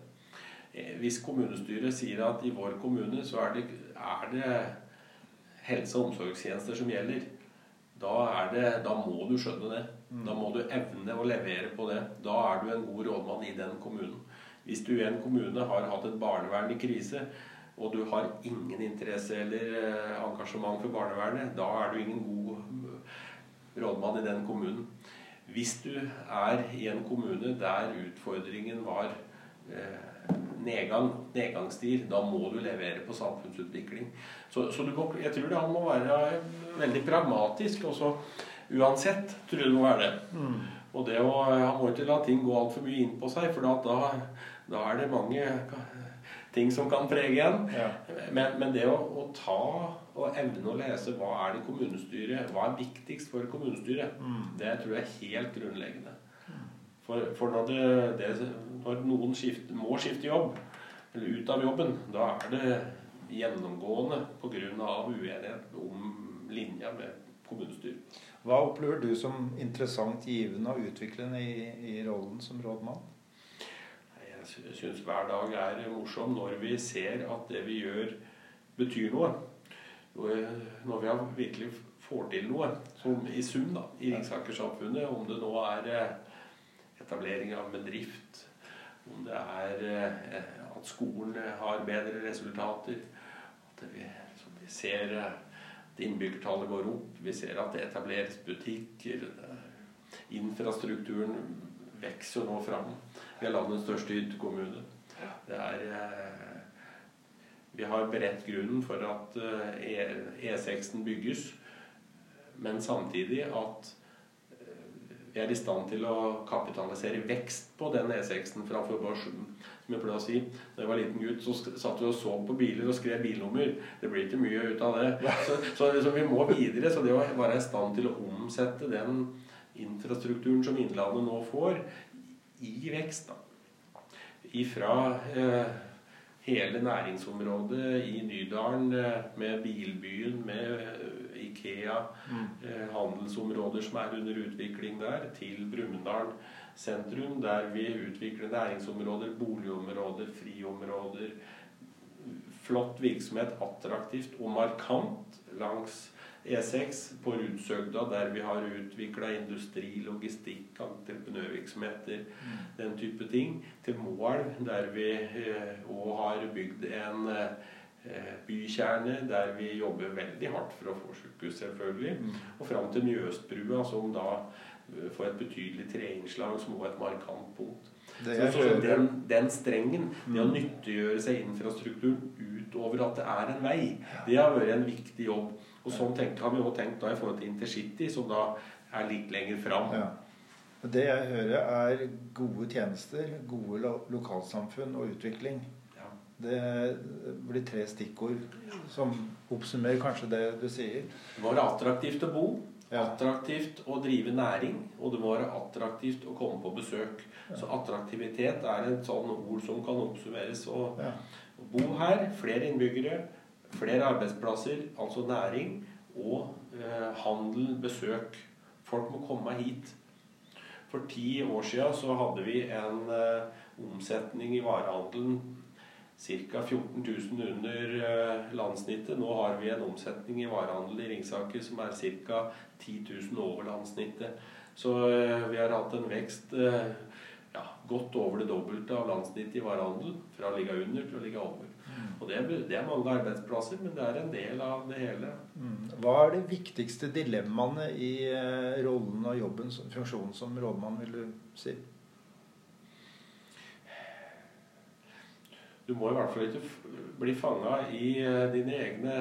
Eh, hvis kommunestyret sier at i vår kommune så er det, er det helse- og omsorgstjenester som gjelder, da, det, da, må du skjønne det. Da må du evne å levere på det. Da er du en god rådmann i den kommunen. Hvis du i en kommune har hatt et barnevern i krise, og du har ingen interesse eller eh, engasjement for barnevernet, da er du ingen god eh, rådmann i den kommunen. Hvis du er i en kommune der utfordringen var eh, nedgang, nedgangstid, da må du levere på samfunnsutvikling. Så, så må, jeg tror det må være veldig pragmatisk også. Uansett tror jeg det må være det. Mm. Og det å, Han må ikke la ting gå altfor mye inn på seg, for da, da, er det mange ting som kan prege en. Ja. Men, men, det å, å, ta og evne å lese hva er det kommunestyret, hva er viktigst for kommunestyret, mm. det tror jeg er helt grunnleggende. For, for når, det, det, når, noen skifter, må skifte jobb, eller ut av jobben, da er det gjennomgående pga. uenighet om linja med kommunestyret. Hva opplever du som interessant, givende og utviklende i, i rollen som rådmann? Syns hver dag er morsom når vi ser at det vi gjør, betyr noe. Når vi virkelig får til noe, som i sum da, i Ringsaker-samfunnet, om det nå er etablering av bedrift, om det er eh, at skolen har bedre resultater, at vi, vi ser eh, at innbyggertallet går opp, vi ser at det etableres butikker, infrastrukturen vokser nå fram. Vi er landets største hyttekommune. Det er eh, Vi har beredt grunnen for at E6-en e bygges, men samtidig at vi er i stand til å kapitalisere vekst på den E6-en framfor Bosch. Som jeg pleier å si. Da jeg var liten gutt, så satt vi og så på biler og skrev bilnummer. Det blir ikke mye ut av det. Så, så, så, vi må videre. Så det å være i stand til å omsette den infrastrukturen som Innlandet nå får, i vekst, da. Ifra eh, hele næringsområdet i Nydalen eh, med bilbyen, med eh, Ikea, mm. Eh, handelsområder som er under utvikling der, til Brumunddal sentrum, der vi utvikler næringsområder, boligområder, friområder. Flott virksomhet, attraktivt og markant langs E6 på Rudsøgda, der vi har utvikla industri, logistikk, entreprenørvirksomheter, mm. den type ting. Til Moelv, der vi òg eh, har bygd en eh, bykjerne der vi jobber veldig hardt for å få sykehus, selvfølgelig. Mm. Og fram til Mjøsbrua, som da eh, får et betydelig treinnslag, som òg er et markant punkt. Så, så den, den, strengen, det å mm. nyttiggjøre seg infrastrukturen utover at det er en vei, det har vært en viktig jobb. Og sånn tenkt, har vi også tenkt da i forhold til intercity, som da er litt lenger fram. Ja. Det jeg hører, er gode tjenester, gode lo lokalsamfunn og utvikling. Ja. Det blir tre stikkord som oppsummerer kanskje det du sier. Det må være attraktivt å bo, ja. attraktivt å drive næring, og det må være attraktivt å komme på besøk. Så attraktivitet er et sånn ord som kan oppsummeres. Og bo her, flere innbyggere, Flere arbeidsplasser, altså næring, og eh, handel, besøk. Folk må komme hit. For ti år siden så hadde vi en eh, omsetning i varehandelen ca. 14 000 under eh, landssnittet. Nå har vi en omsetning i varehandel i Ringsaker som er ca. 10 000 over landssnittet. Så eh, vi har hatt en vekst eh, ja, godt over det dobbelte av landssnittet i varehandel. Fra å ligge under til å ligge over. Og det, det, er mange arbeidsplasser, men det er en del av det hele. Mm. Hva er de viktigste dilemmaene i eh, rollen og jobben, funksjonen som rådmann, vil du si? Du må i hvert fall ikke bli fanga i eh, dine egne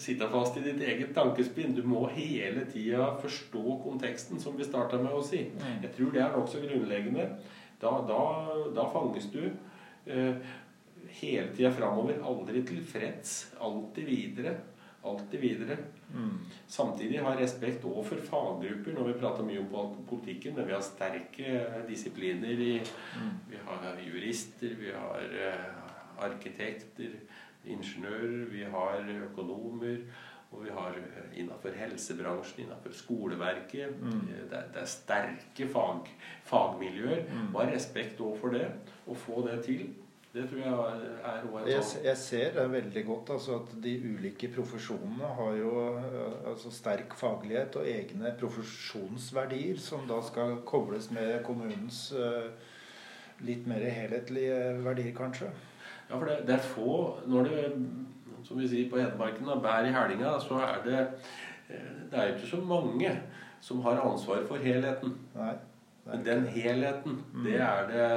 Sitte fast i ditt eget tankespinn. Du må hele tida forstå konteksten, som vi starta med å si. Mm. Jeg tror det er nokså grunnleggende. Da, da, da, fanges du eh, hele tida framover. Aldri tilfreds. Alltid videre. Alltid videre. Mm. Samtidig ha respekt òg for faggrupper. Når vi prater mye om politikken, men vi har sterke disipliner. I, mm. Vi har jurister, vi har uh, arkitekter, ingeniører, vi har økonomer. Og vi har eh, innenfor helsebransjen, innenfor skoleverket. Mm. Det, er, det, er, sterke fag, fagmiljøer. Mm. Har respekt òg for det. Å få det til. Det tror jeg er òg jeg, jeg ser det veldig godt. Altså at de ulike profesjonene har jo eh, altså sterk faglighet og egne profesjonsverdier som da skal kobles med kommunens uh, litt mer helhetlige verdier, kanskje. Ja, for det, det er få Når det, som vi sier på Hedmarken, bærer i hælinga, så er det eh, Det er jo ikke så mange som har ansvar for helheten. Nei. Men den helheten, mm. er det,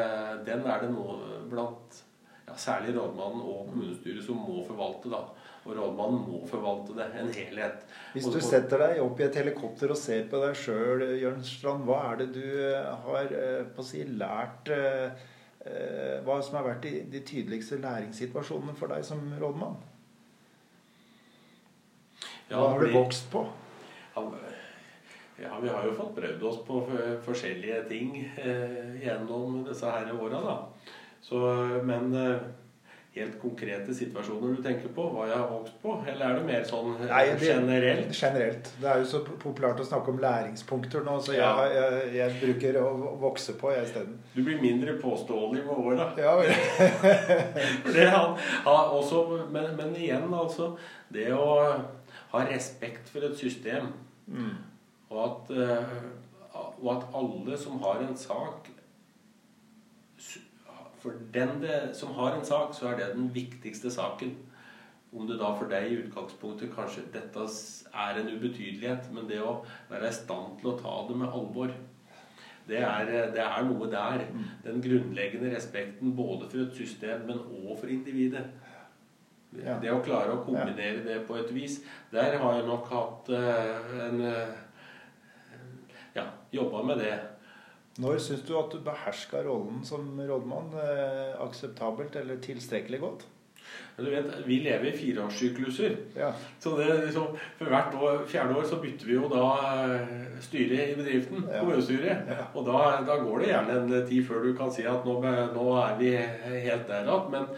den er det nå blant ja, særlig rådmannen og kommunestyret som må forvalte. da. Og rådmannen må forvalte det. En helhet. Hvis du setter deg opp i et helikopter og ser på deg sjøl, Jørn Strand, hva er det du eh, har eh, si, lært eh, Hva som har vært de, de tydeligste læringssituasjonene for deg som rådmann? Hva har du vokst på? Ja, vi har jo fått prøvd oss på forskjellige ting eh, gjennom disse her åra, da. Så, men eh, helt konkrete situasjoner du tenker på? Hva jeg har vokst på? Eller er det mer sånn eh, Nei, det, generelt? Generelt. Det er jo så populært å snakke om læringspunkter nå, så jeg, ja. jeg, jeg bruker å vokse på jeg isteden. Du blir mindre påståelig med åra. Ja, det han, han også, men, men, igjen, altså Det å ha respekt for et system, mm. og, at, og at alle som har en sak for den det, som har en sak, så er det den viktigste saken. Om det da for deg i utgangspunktet kanskje dette er en ubetydelighet, men det å være i stand til å ta det med alvor, det er, det er noe der. Den grunnleggende respekten både for et system, men òg for individet. Ja. Det å klare å kombinere det på et vis Der har jeg nok hatt uh, en Ja, jobba med det. Når syns du at du beherska rollen som rådmann eh, akseptabelt eller tilstrekkelig godt? Du vet, Vi lever i fireårssykluser. Ja. Så det, liksom, for hvert år, fjerde år så bytter vi jo da eh, styre i bedriften. Ja. Kommunestyret. Ja. Og da, da, går det gjerne en tid før du kan si at nå, nå er vi helt der igjen. Men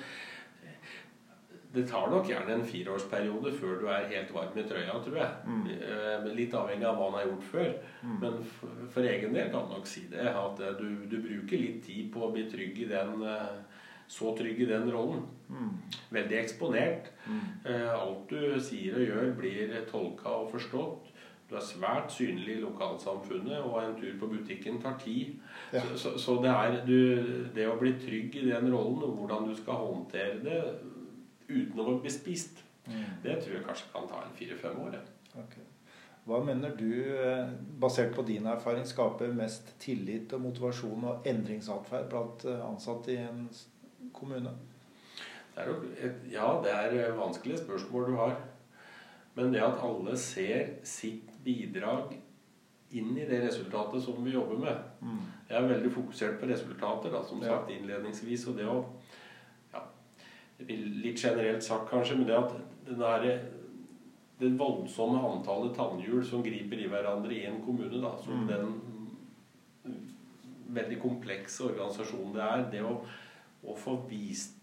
det tar nok gjerne en fireårsperiode før du er helt varm i trøya, tror jeg. Mm. Eh, litt avhengig av hva han har gjort før. Mm. Men for, for, egen del kan jeg nok si det. At eh, du, du, bruker litt tid på å bli trygg i den eh, så trygg i den rollen. Mm. Veldig eksponert. Mm. Alt du sier og gjør, blir tolka og forstått. Du er svært synlig i lokalsamfunnet, og en tur på butikken tar tid. Ja. Så, så, så, det er du, det å bli trygg i den rollen, og hvordan du skal håndtere det uten å bli spist. Mm. Det tror jeg kanskje kan ta en fire-fem år. Okay. Hva mener du, eh, basert på din erfaring, skaper mest tillit og motivasjon og endringsatferd blant eh, ansatte i en kommune? Det et, ja, det er vanskelige spørsmål du har. Men det at alle ser sitt bidrag inn i det resultatet som vi jobber med mm. Jeg er veldig fokusert på resultater, da, som sagt innledningsvis. og det å Litt generelt sagt, kanskje, men det at der, det voldsomme antallet tannhjul som griper i hverandre i en kommune, da, som mm. den veldig komplekse organisasjonen det er, det å, å få vist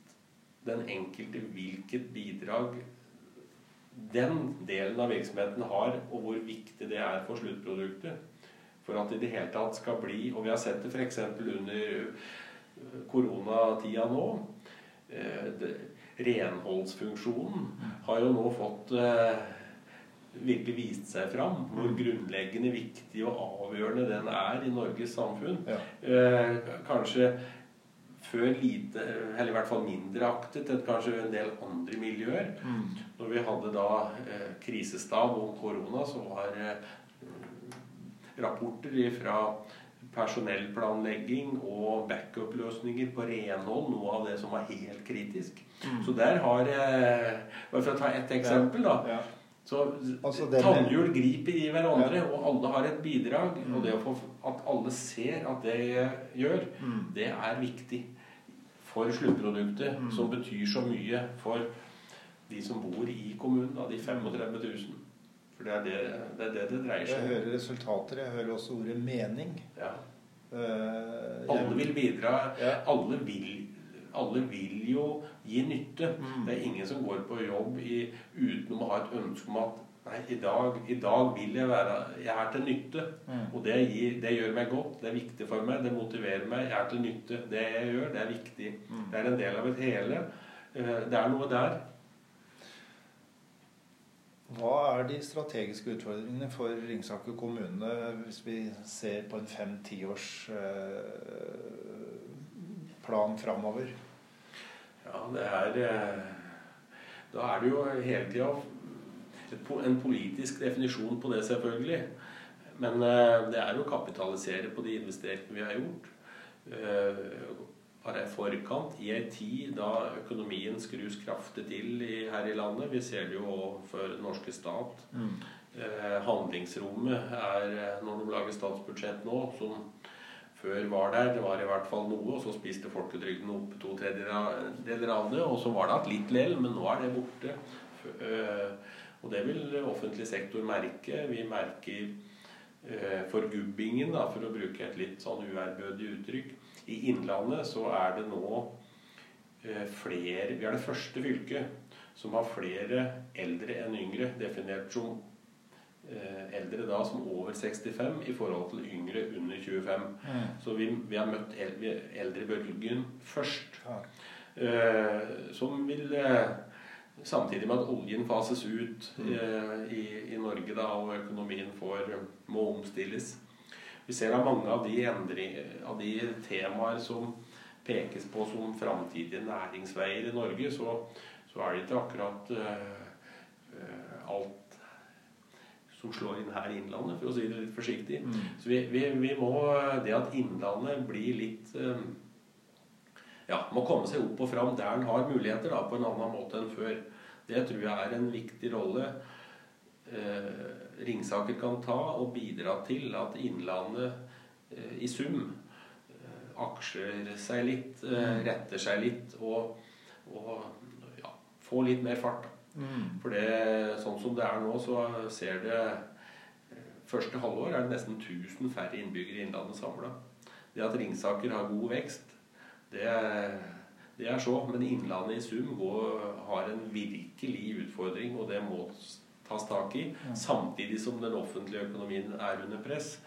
den enkelte hvilket bidrag den delen av virksomheten har, og hvor viktig det er for sluttproduktet. For at det i det hele tatt skal bli Og vi har sett det f.eks. under koronatida nå. Eh, renholdsfunksjonen har jo nå fått eh, virkelig vist seg fram. Hvor mm. grunnleggende viktig og avgjørende den er i Norges samfunn. Ja. Eh, kanskje før lite, eller i hvert fall mindre aktet enn kanskje en del andre miljøer. Mm. Når vi hadde da krisestab om korona, så var rapporter fra personellplanlegging og backup-løsninger på renhold noe av det som var helt kritisk. Mm. Så der har eh, Bare for å ta ett eksempel, da. Ja. Så Altså, tannhjul griper i hverandre, Ja. og alle har et bidrag. Mm. Og det å få at alle ser at det gjør, Mm. det er viktig for sluttproduktet, Mm. som betyr så mye for de som bor i kommunen, da, de 35 000. For det er det det, er det, det dreier seg om. Jeg hører resultater. Jeg hører også ordet mening. Ja. Eh, Alle vil bidra. Ja. Alle vil, alle vil jo gi nytte. Mm. Det er ingen som går på jobb i, uten å ha et ønske om at Nei, i dag, i dag vil jeg være Jeg er til nytte. Mm. Og det, gir, det gjør meg godt. Det er viktig for meg. Det motiverer meg. Jeg er til nytte. Det jeg gjør, det er viktig. Mm. Det er en del av et hele. Eh, Det er noe der. Hva er de strategiske utfordringene for Ringsaker kommune hvis vi ser på en fem-ti års eh, plan framover? Ja, det er eh, Da er det jo hele tida en politisk definisjon på det, selvfølgelig. Men eh, det er å kapitalisere på de investeringene vi har gjort. Være i forkant i ei tid da økonomien skrus kraftig til i, her i landet. Vi ser det jo òg for den norske stat. Eh, handlingsrommet er, eh, når de lager statsbudsjett nå, som før var der, det var i hvert fall noe, og så spiste folketrygden opp to tredjedeler av det, og så var det igjen litt lell, men nå er det borte. Eh, Og det vil offentlig sektor merke. Vi merker eh, forgubbingen, da, for å bruke et litt sånn uærbødig uttrykk. I Innlandet så er det nå eh, flere Vi er det første fylket som har flere eldre enn yngre, definert som eh, eldre da som over 65 i forhold til yngre under 25. Mm. Så vi, vi har møtt el- eldrebølgen først. Ja. Eh, som vil eh, Samtidig med at oljen fases ut Mm. eh, i, i Norge da, og økonomien får, må omstilles. Vi ser at mange av de, endring, av de temaer som pekes på som framtidige næringsveier i Norge, så, så er det ikke akkurat uh, alt som slår inn her i Innlandet, for å si det litt forsiktig. Mm. Så vi, vi, vi må Det at Innlandet blir litt eh, Ja, må komme seg opp og fram der en har muligheter da, på en annen måte enn før. Det tror jeg er en viktig rolle eh, Ringsaker kan ta og bidra til at Innlandet eh, i sum eh, aksjer seg litt, eh, retter seg litt og, og ja, får litt mer fart. Mm. For det, sånn som det er nå, så ser det Første halvår er det nesten 1000 færre innbyggere i Innlandet samla. Det at Ringsaker har god vekst, det, det er så. Men Innlandet i sum går, har en virkelig utfordring, og det må tas tak i. Samtidig som den offentlige økonomien er under press.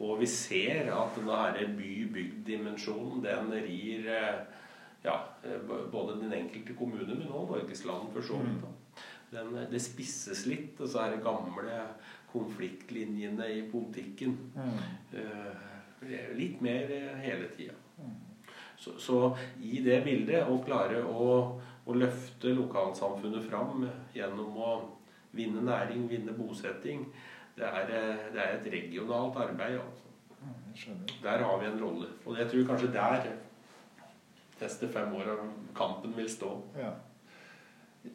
Og vi ser at denne by-bygd-dimensjonen, den rir eh, ja, eh, både den enkelte kommune, men også Norgesland for så vidt. Den, det spisses litt, og så er det gamle konfliktlinjene i politikken. Mm. Eh, litt mer eh, hele tida. Så, så i det bildet å klare å, å løfte lokalsamfunnet fram gjennom å vinne næring, vinne bosetting, det er, eh, det er et regionalt arbeid. Altså. Der har vi en rolle. Og jeg tror kanskje der neste fem år av kampen vil stå. Ja.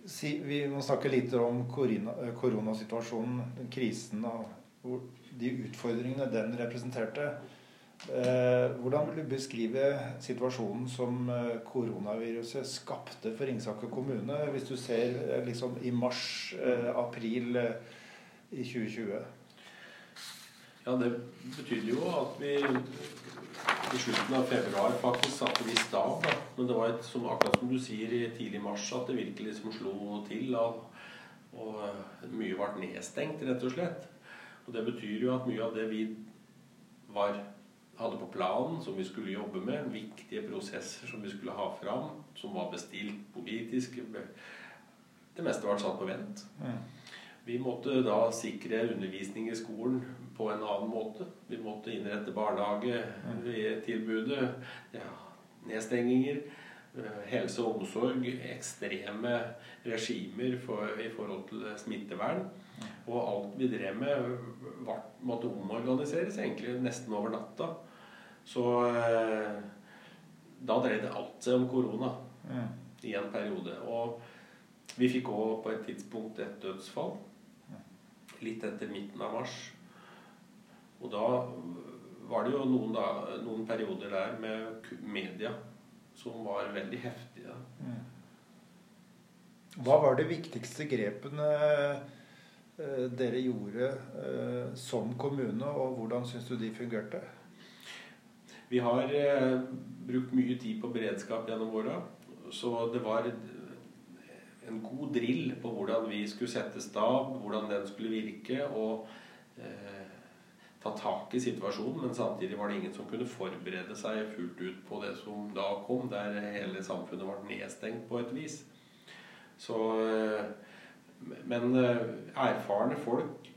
Si, vi må snakke litt om korona, eh, koronasituasjonen, den krisen og de utfordringene den representerte. Eh, hvordan vil du beskrive situasjonen som eh, koronaviruset skapte for Ringsaker kommune, hvis du ser eh, liksom i mars-april i 2020? Ja, det betydde jo at vi i slutten av februar faktisk satte vi stav. Da. Men det var et, som, akkurat som du sier i tidlig mars, at det virkelig liksom slo til. Og, og mye ble nedstengt, rett og slett. Og det betyr jo at mye av det vi var, hadde på planen, som vi skulle jobbe med, viktige prosesser som vi skulle ha fram, som var bestilt politisk Det meste var satt på vent. Mm. Vi måtte da sikre undervisning i skolen på en annen måte. Vi måtte innrette barnehagetilbudet. Ja, nedstenginger, eh, helse og omsorg, ekstreme regimer for, i forhold til smittevern. Og alt vi drev med, måtte omorganiseres egentlig nesten over natta. Så eh, da dreide alt seg om korona Mm. i en periode. Og vi fikk òg på et tidspunkt et dødsfall. Litt etter midten av mars. Og da var det jo noen, da, noen perioder der med media som var veldig heftige. Hva var de viktigste grepene eh, dere gjorde eh, som kommune, og hvordan syns du de fungerte? Vi har eh, brukt mye tid på beredskap gjennom åra, så det var en god drill på hvordan vi skulle sette stab, hvordan den skulle virke, og eh, ta tak i situasjonen. Men samtidig var det ingen som kunne forberede seg fullt ut på det som da kom, der hele samfunnet var nedstengt på et vis. Så eh, Men eh, erfarne folk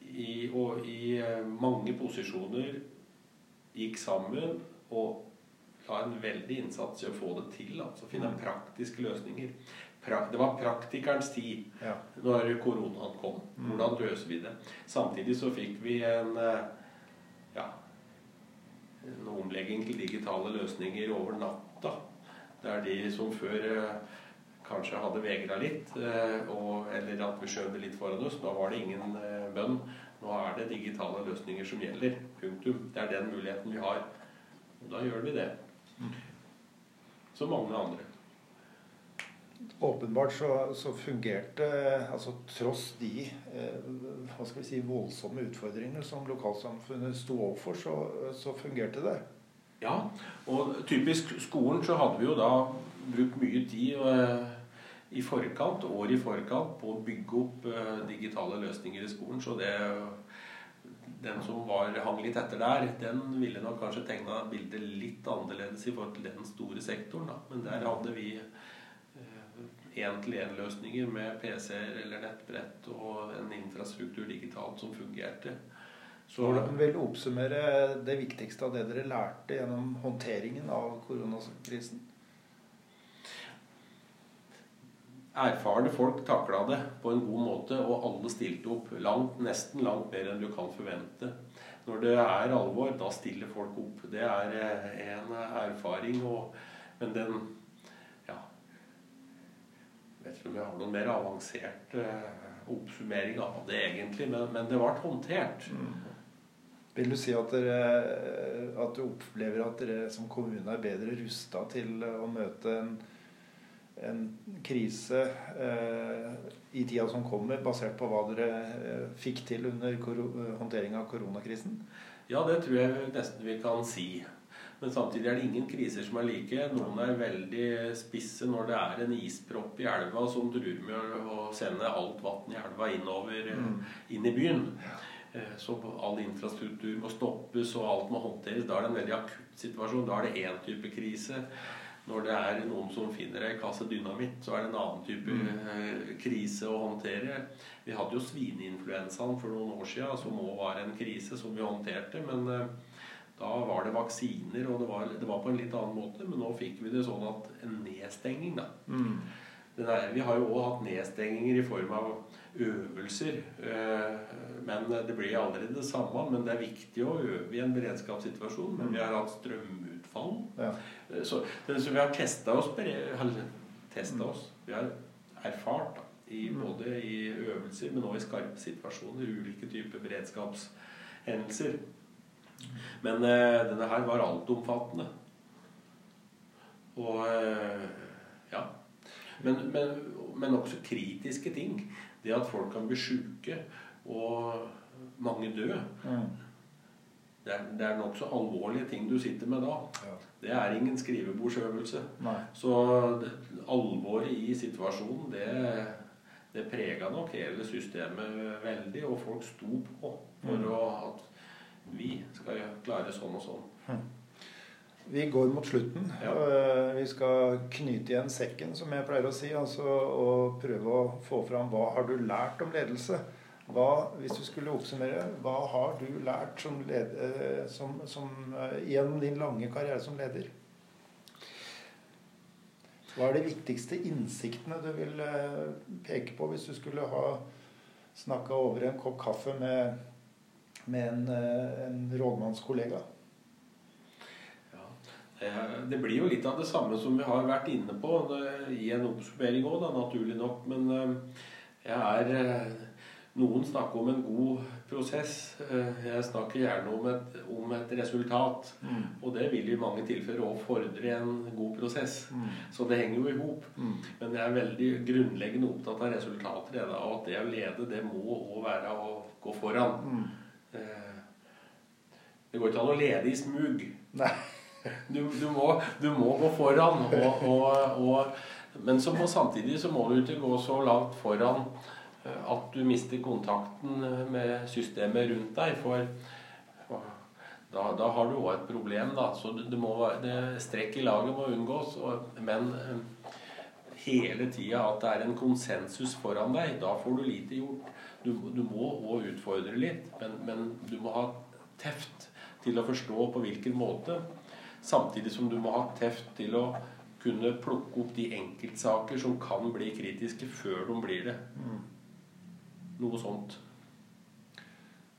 i, og i eh, mange posisjoner gikk sammen og la en veldig innsats i å få det til. Altså finne praktiske løsninger. Pra, det var praktikerens tid Ja. når koronaen kom. Hvordan løser vi det? Samtidig så fikk vi en eh, ja, en omlegging til digitale løsninger over natta. Der de som før eh, kanskje hadde vegra litt, eh, og, eller at vi skjøv det litt foran oss, da var det ingen bønn. Nå er det digitale løsninger som gjelder. Punktum. Det er den muligheten vi har. Og da gjør vi det. Som mange andre. Åpenbart så, så fungerte altså Tross de eh, hva skal vi si, voldsomme utfordringene som lokalsamfunnet sto overfor, så, så fungerte det. Ja, og typisk skolen så hadde vi jo da brukt mye tid eh, i forkant, år i forkant, på å bygge opp eh, digitale løsninger i skolen. Så det den som var, hang litt etter der, den ville nok kanskje tegna bildet litt annerledes i forhold til den store sektoren. Da. Men der hadde vi én-til-én-løsninger med PC-er eller nettbrett og en infrastruktur digitalt som fungerte. Så Hvordan vil du oppsummere det viktigste av det dere lærte gjennom håndteringen av koronakrisen? Erfarne folk takla det på en god måte, og alle stilte opp. Langt, nesten langt mer enn du kan forvente. Når det er alvor, da stiller folk opp. Det er eh, en erfaring, og, men den Ja. Jeg vet ikke om jeg har noen mer avansert eh, oppsummering av det, egentlig, men, men det ble håndtert. Vil du si at, dere, at du opplever at dere som kommune er bedre rusta til å møte en, en krise eh, i tida som kommer, basert på hva dere eh, fikk til under koro håndtering av koronakrisen? Ja, det tror jeg nesten vi kan si. Men samtidig er det ingen kriser som er like. Noen er veldig spisse når det er en ispropp i elva som truer med å sende alt vann i elva innover mm. inn i byen. Eh, Så all infrastruktur må stoppes og alt må håndteres. Da er det en veldig akutt situasjon. Da er det én type krise. Når det er noen som finner ei kasse dynamitt, så er det en annen type mm. krise å håndtere. Vi hadde jo svineinfluensaen for noen år siden, som òg var en krise som vi håndterte. Men eh, da var det vaksiner, og det var, det var på en litt annen måte. Men nå fikk vi det sånn at en nedstenging, da. Den Der, vi har jo òg hatt nedstenginger i form av øvelser. eh, Men det blir aldri det samme. Men det er viktig å øve i en beredskapssituasjon. Men vi har hatt strømutfall. Ja. Eh, Så, så vi har testa oss, testet oss. Vi har erfart da, i, både i øvelser, men også i skarpe situasjoner. Ulike typer beredskapshendelser. Men uh, denne her var altomfattende. Og uh, ja. Men, men, men også kritiske ting. Det at folk kan bli sjuke og mange dø. Mm. Det er, det er nokså alvorlige ting du sitter med da. Ja. Det er ingen skrivebordsøvelse. Nei. Så det, alvoret i situasjonen, det, det prega nok hele systemet veldig. Og folk sto på for Mm. å, at vi skal klare sånn og sånn. Vi går mot slutten. Ja. Eh, Vi skal knyte igjen sekken, som jeg pleier å si. Altså, og prøve å få fram hva har du lært om ledelse. Hva, hvis du skulle oppsummere, hva har du lært som led, eh, som, som, eh, gjennom din lange karriere som leder? Hva er de viktigste innsiktene du vil eh, peke på hvis du skulle ha snakka over en kopp kaffe med, med en, en rådmannskollega? Det blir jo litt av det samme som vi har vært inne på i en oppsummering òg, naturlig nok. Men jeg er Noen snakker om en god prosess. Jeg snakker gjerne om et, om et resultat. Mm. Og det vil i mange tilfeller òg fordre en god prosess. Mm. Så det henger jo i hop. Mm. Men jeg er veldig grunnleggende opptatt av resultater. Og at det å lede, det må òg være å gå foran. Mm. Det går ikke an å lede i smug. Du, du, må, du, må, gå foran. Og, og, og, men så må, samtidig så må du ikke gå så langt foran eh, at du mister kontakten med systemet rundt deg. For da, da har du òg et problem. Da. Så det, må, det, strekk i laget må unngås. men eh, hele tida at det er en konsensus foran deg, da får du lite gjort. Du, du må òg utfordre litt, men, men du må ha teft til å forstå på hvilken måte. Samtidig som du må ha teft til å kunne plukke opp de enkeltsaker som kan bli kritiske, før de blir det. Mm. Noe sånt.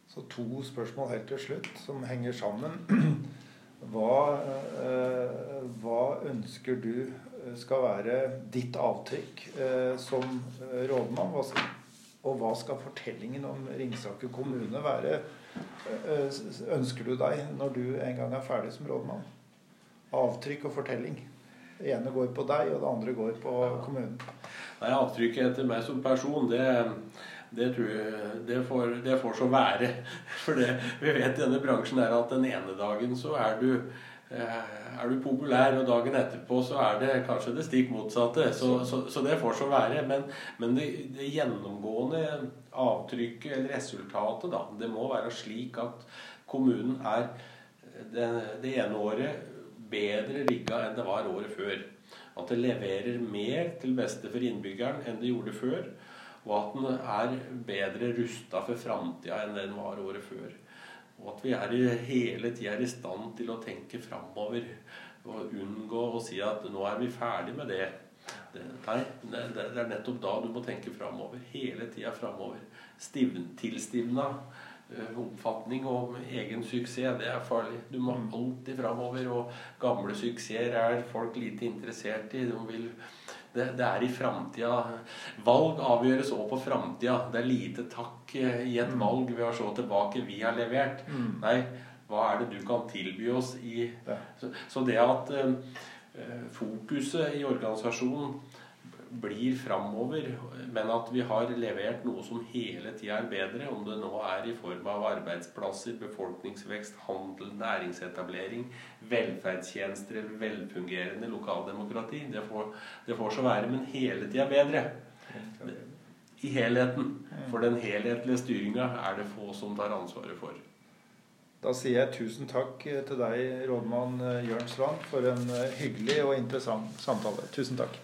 Så to spørsmål helt til slutt som henger sammen. Hva, eh, hva ønsker du skal være ditt avtrykk eh, som rådmann? Hva skal, og hva skal fortellingen om Ringsaker kommune være? Øh, ønsker du deg når du en gang er ferdig som rådmann? avtrykk og fortelling. Det ene går på deg, og det andre går på kommunen. Nei, Avtrykket etter meg som person, det, det tror jeg det får, det får, så være. For det vi vet i denne bransjen er at den ene dagen så er du eh, er du populær, og dagen etterpå så er det kanskje det stikk motsatte. Så, så, så det får så være. Men, men det, det, gjennomgående avtrykket, eller resultatet, da, det må være slik at kommunen er det, det ene året bedre rigga enn det var året før. At det leverer mer til beste for innbyggeren enn det gjorde før. Og at den er bedre rusta for framtida enn den var året før. Og at vi er hele tida er i stand til å tenke framover. Og unngå å si at 'nå er vi ferdig med det'. det nei, det, er nettopp da du må tenke framover. Hele tida framover. Tilstivna Eh, oppfatning om egen suksess. Det er farlig. Du må mm. alltid framover. Og gamle suksesser er folk lite interessert i. De vil, det, det, er i framtida. Valg avgjøres òg på framtida. Det er lite takk eh, i et mm. valg ved å se tilbake vi har levert. Mm. Nei, hva er det du kan tilby oss i Så, så det at eh, fokuset i organisasjonen blir framover, men at vi har levert noe som hele tida er bedre, om det nå er i form av arbeidsplasser, befolkningsvekst, handel, næringsetablering, velferdstjenester eller velfungerende lokaldemokrati. Det får, det får så være, men hele tida bedre. I helheten. For den helhetlige styringa er det få som tar ansvaret for. Da sier jeg tusen takk til deg, rådmann Jørn Strand, for en hyggelig og interessant samtale. Tusen takk.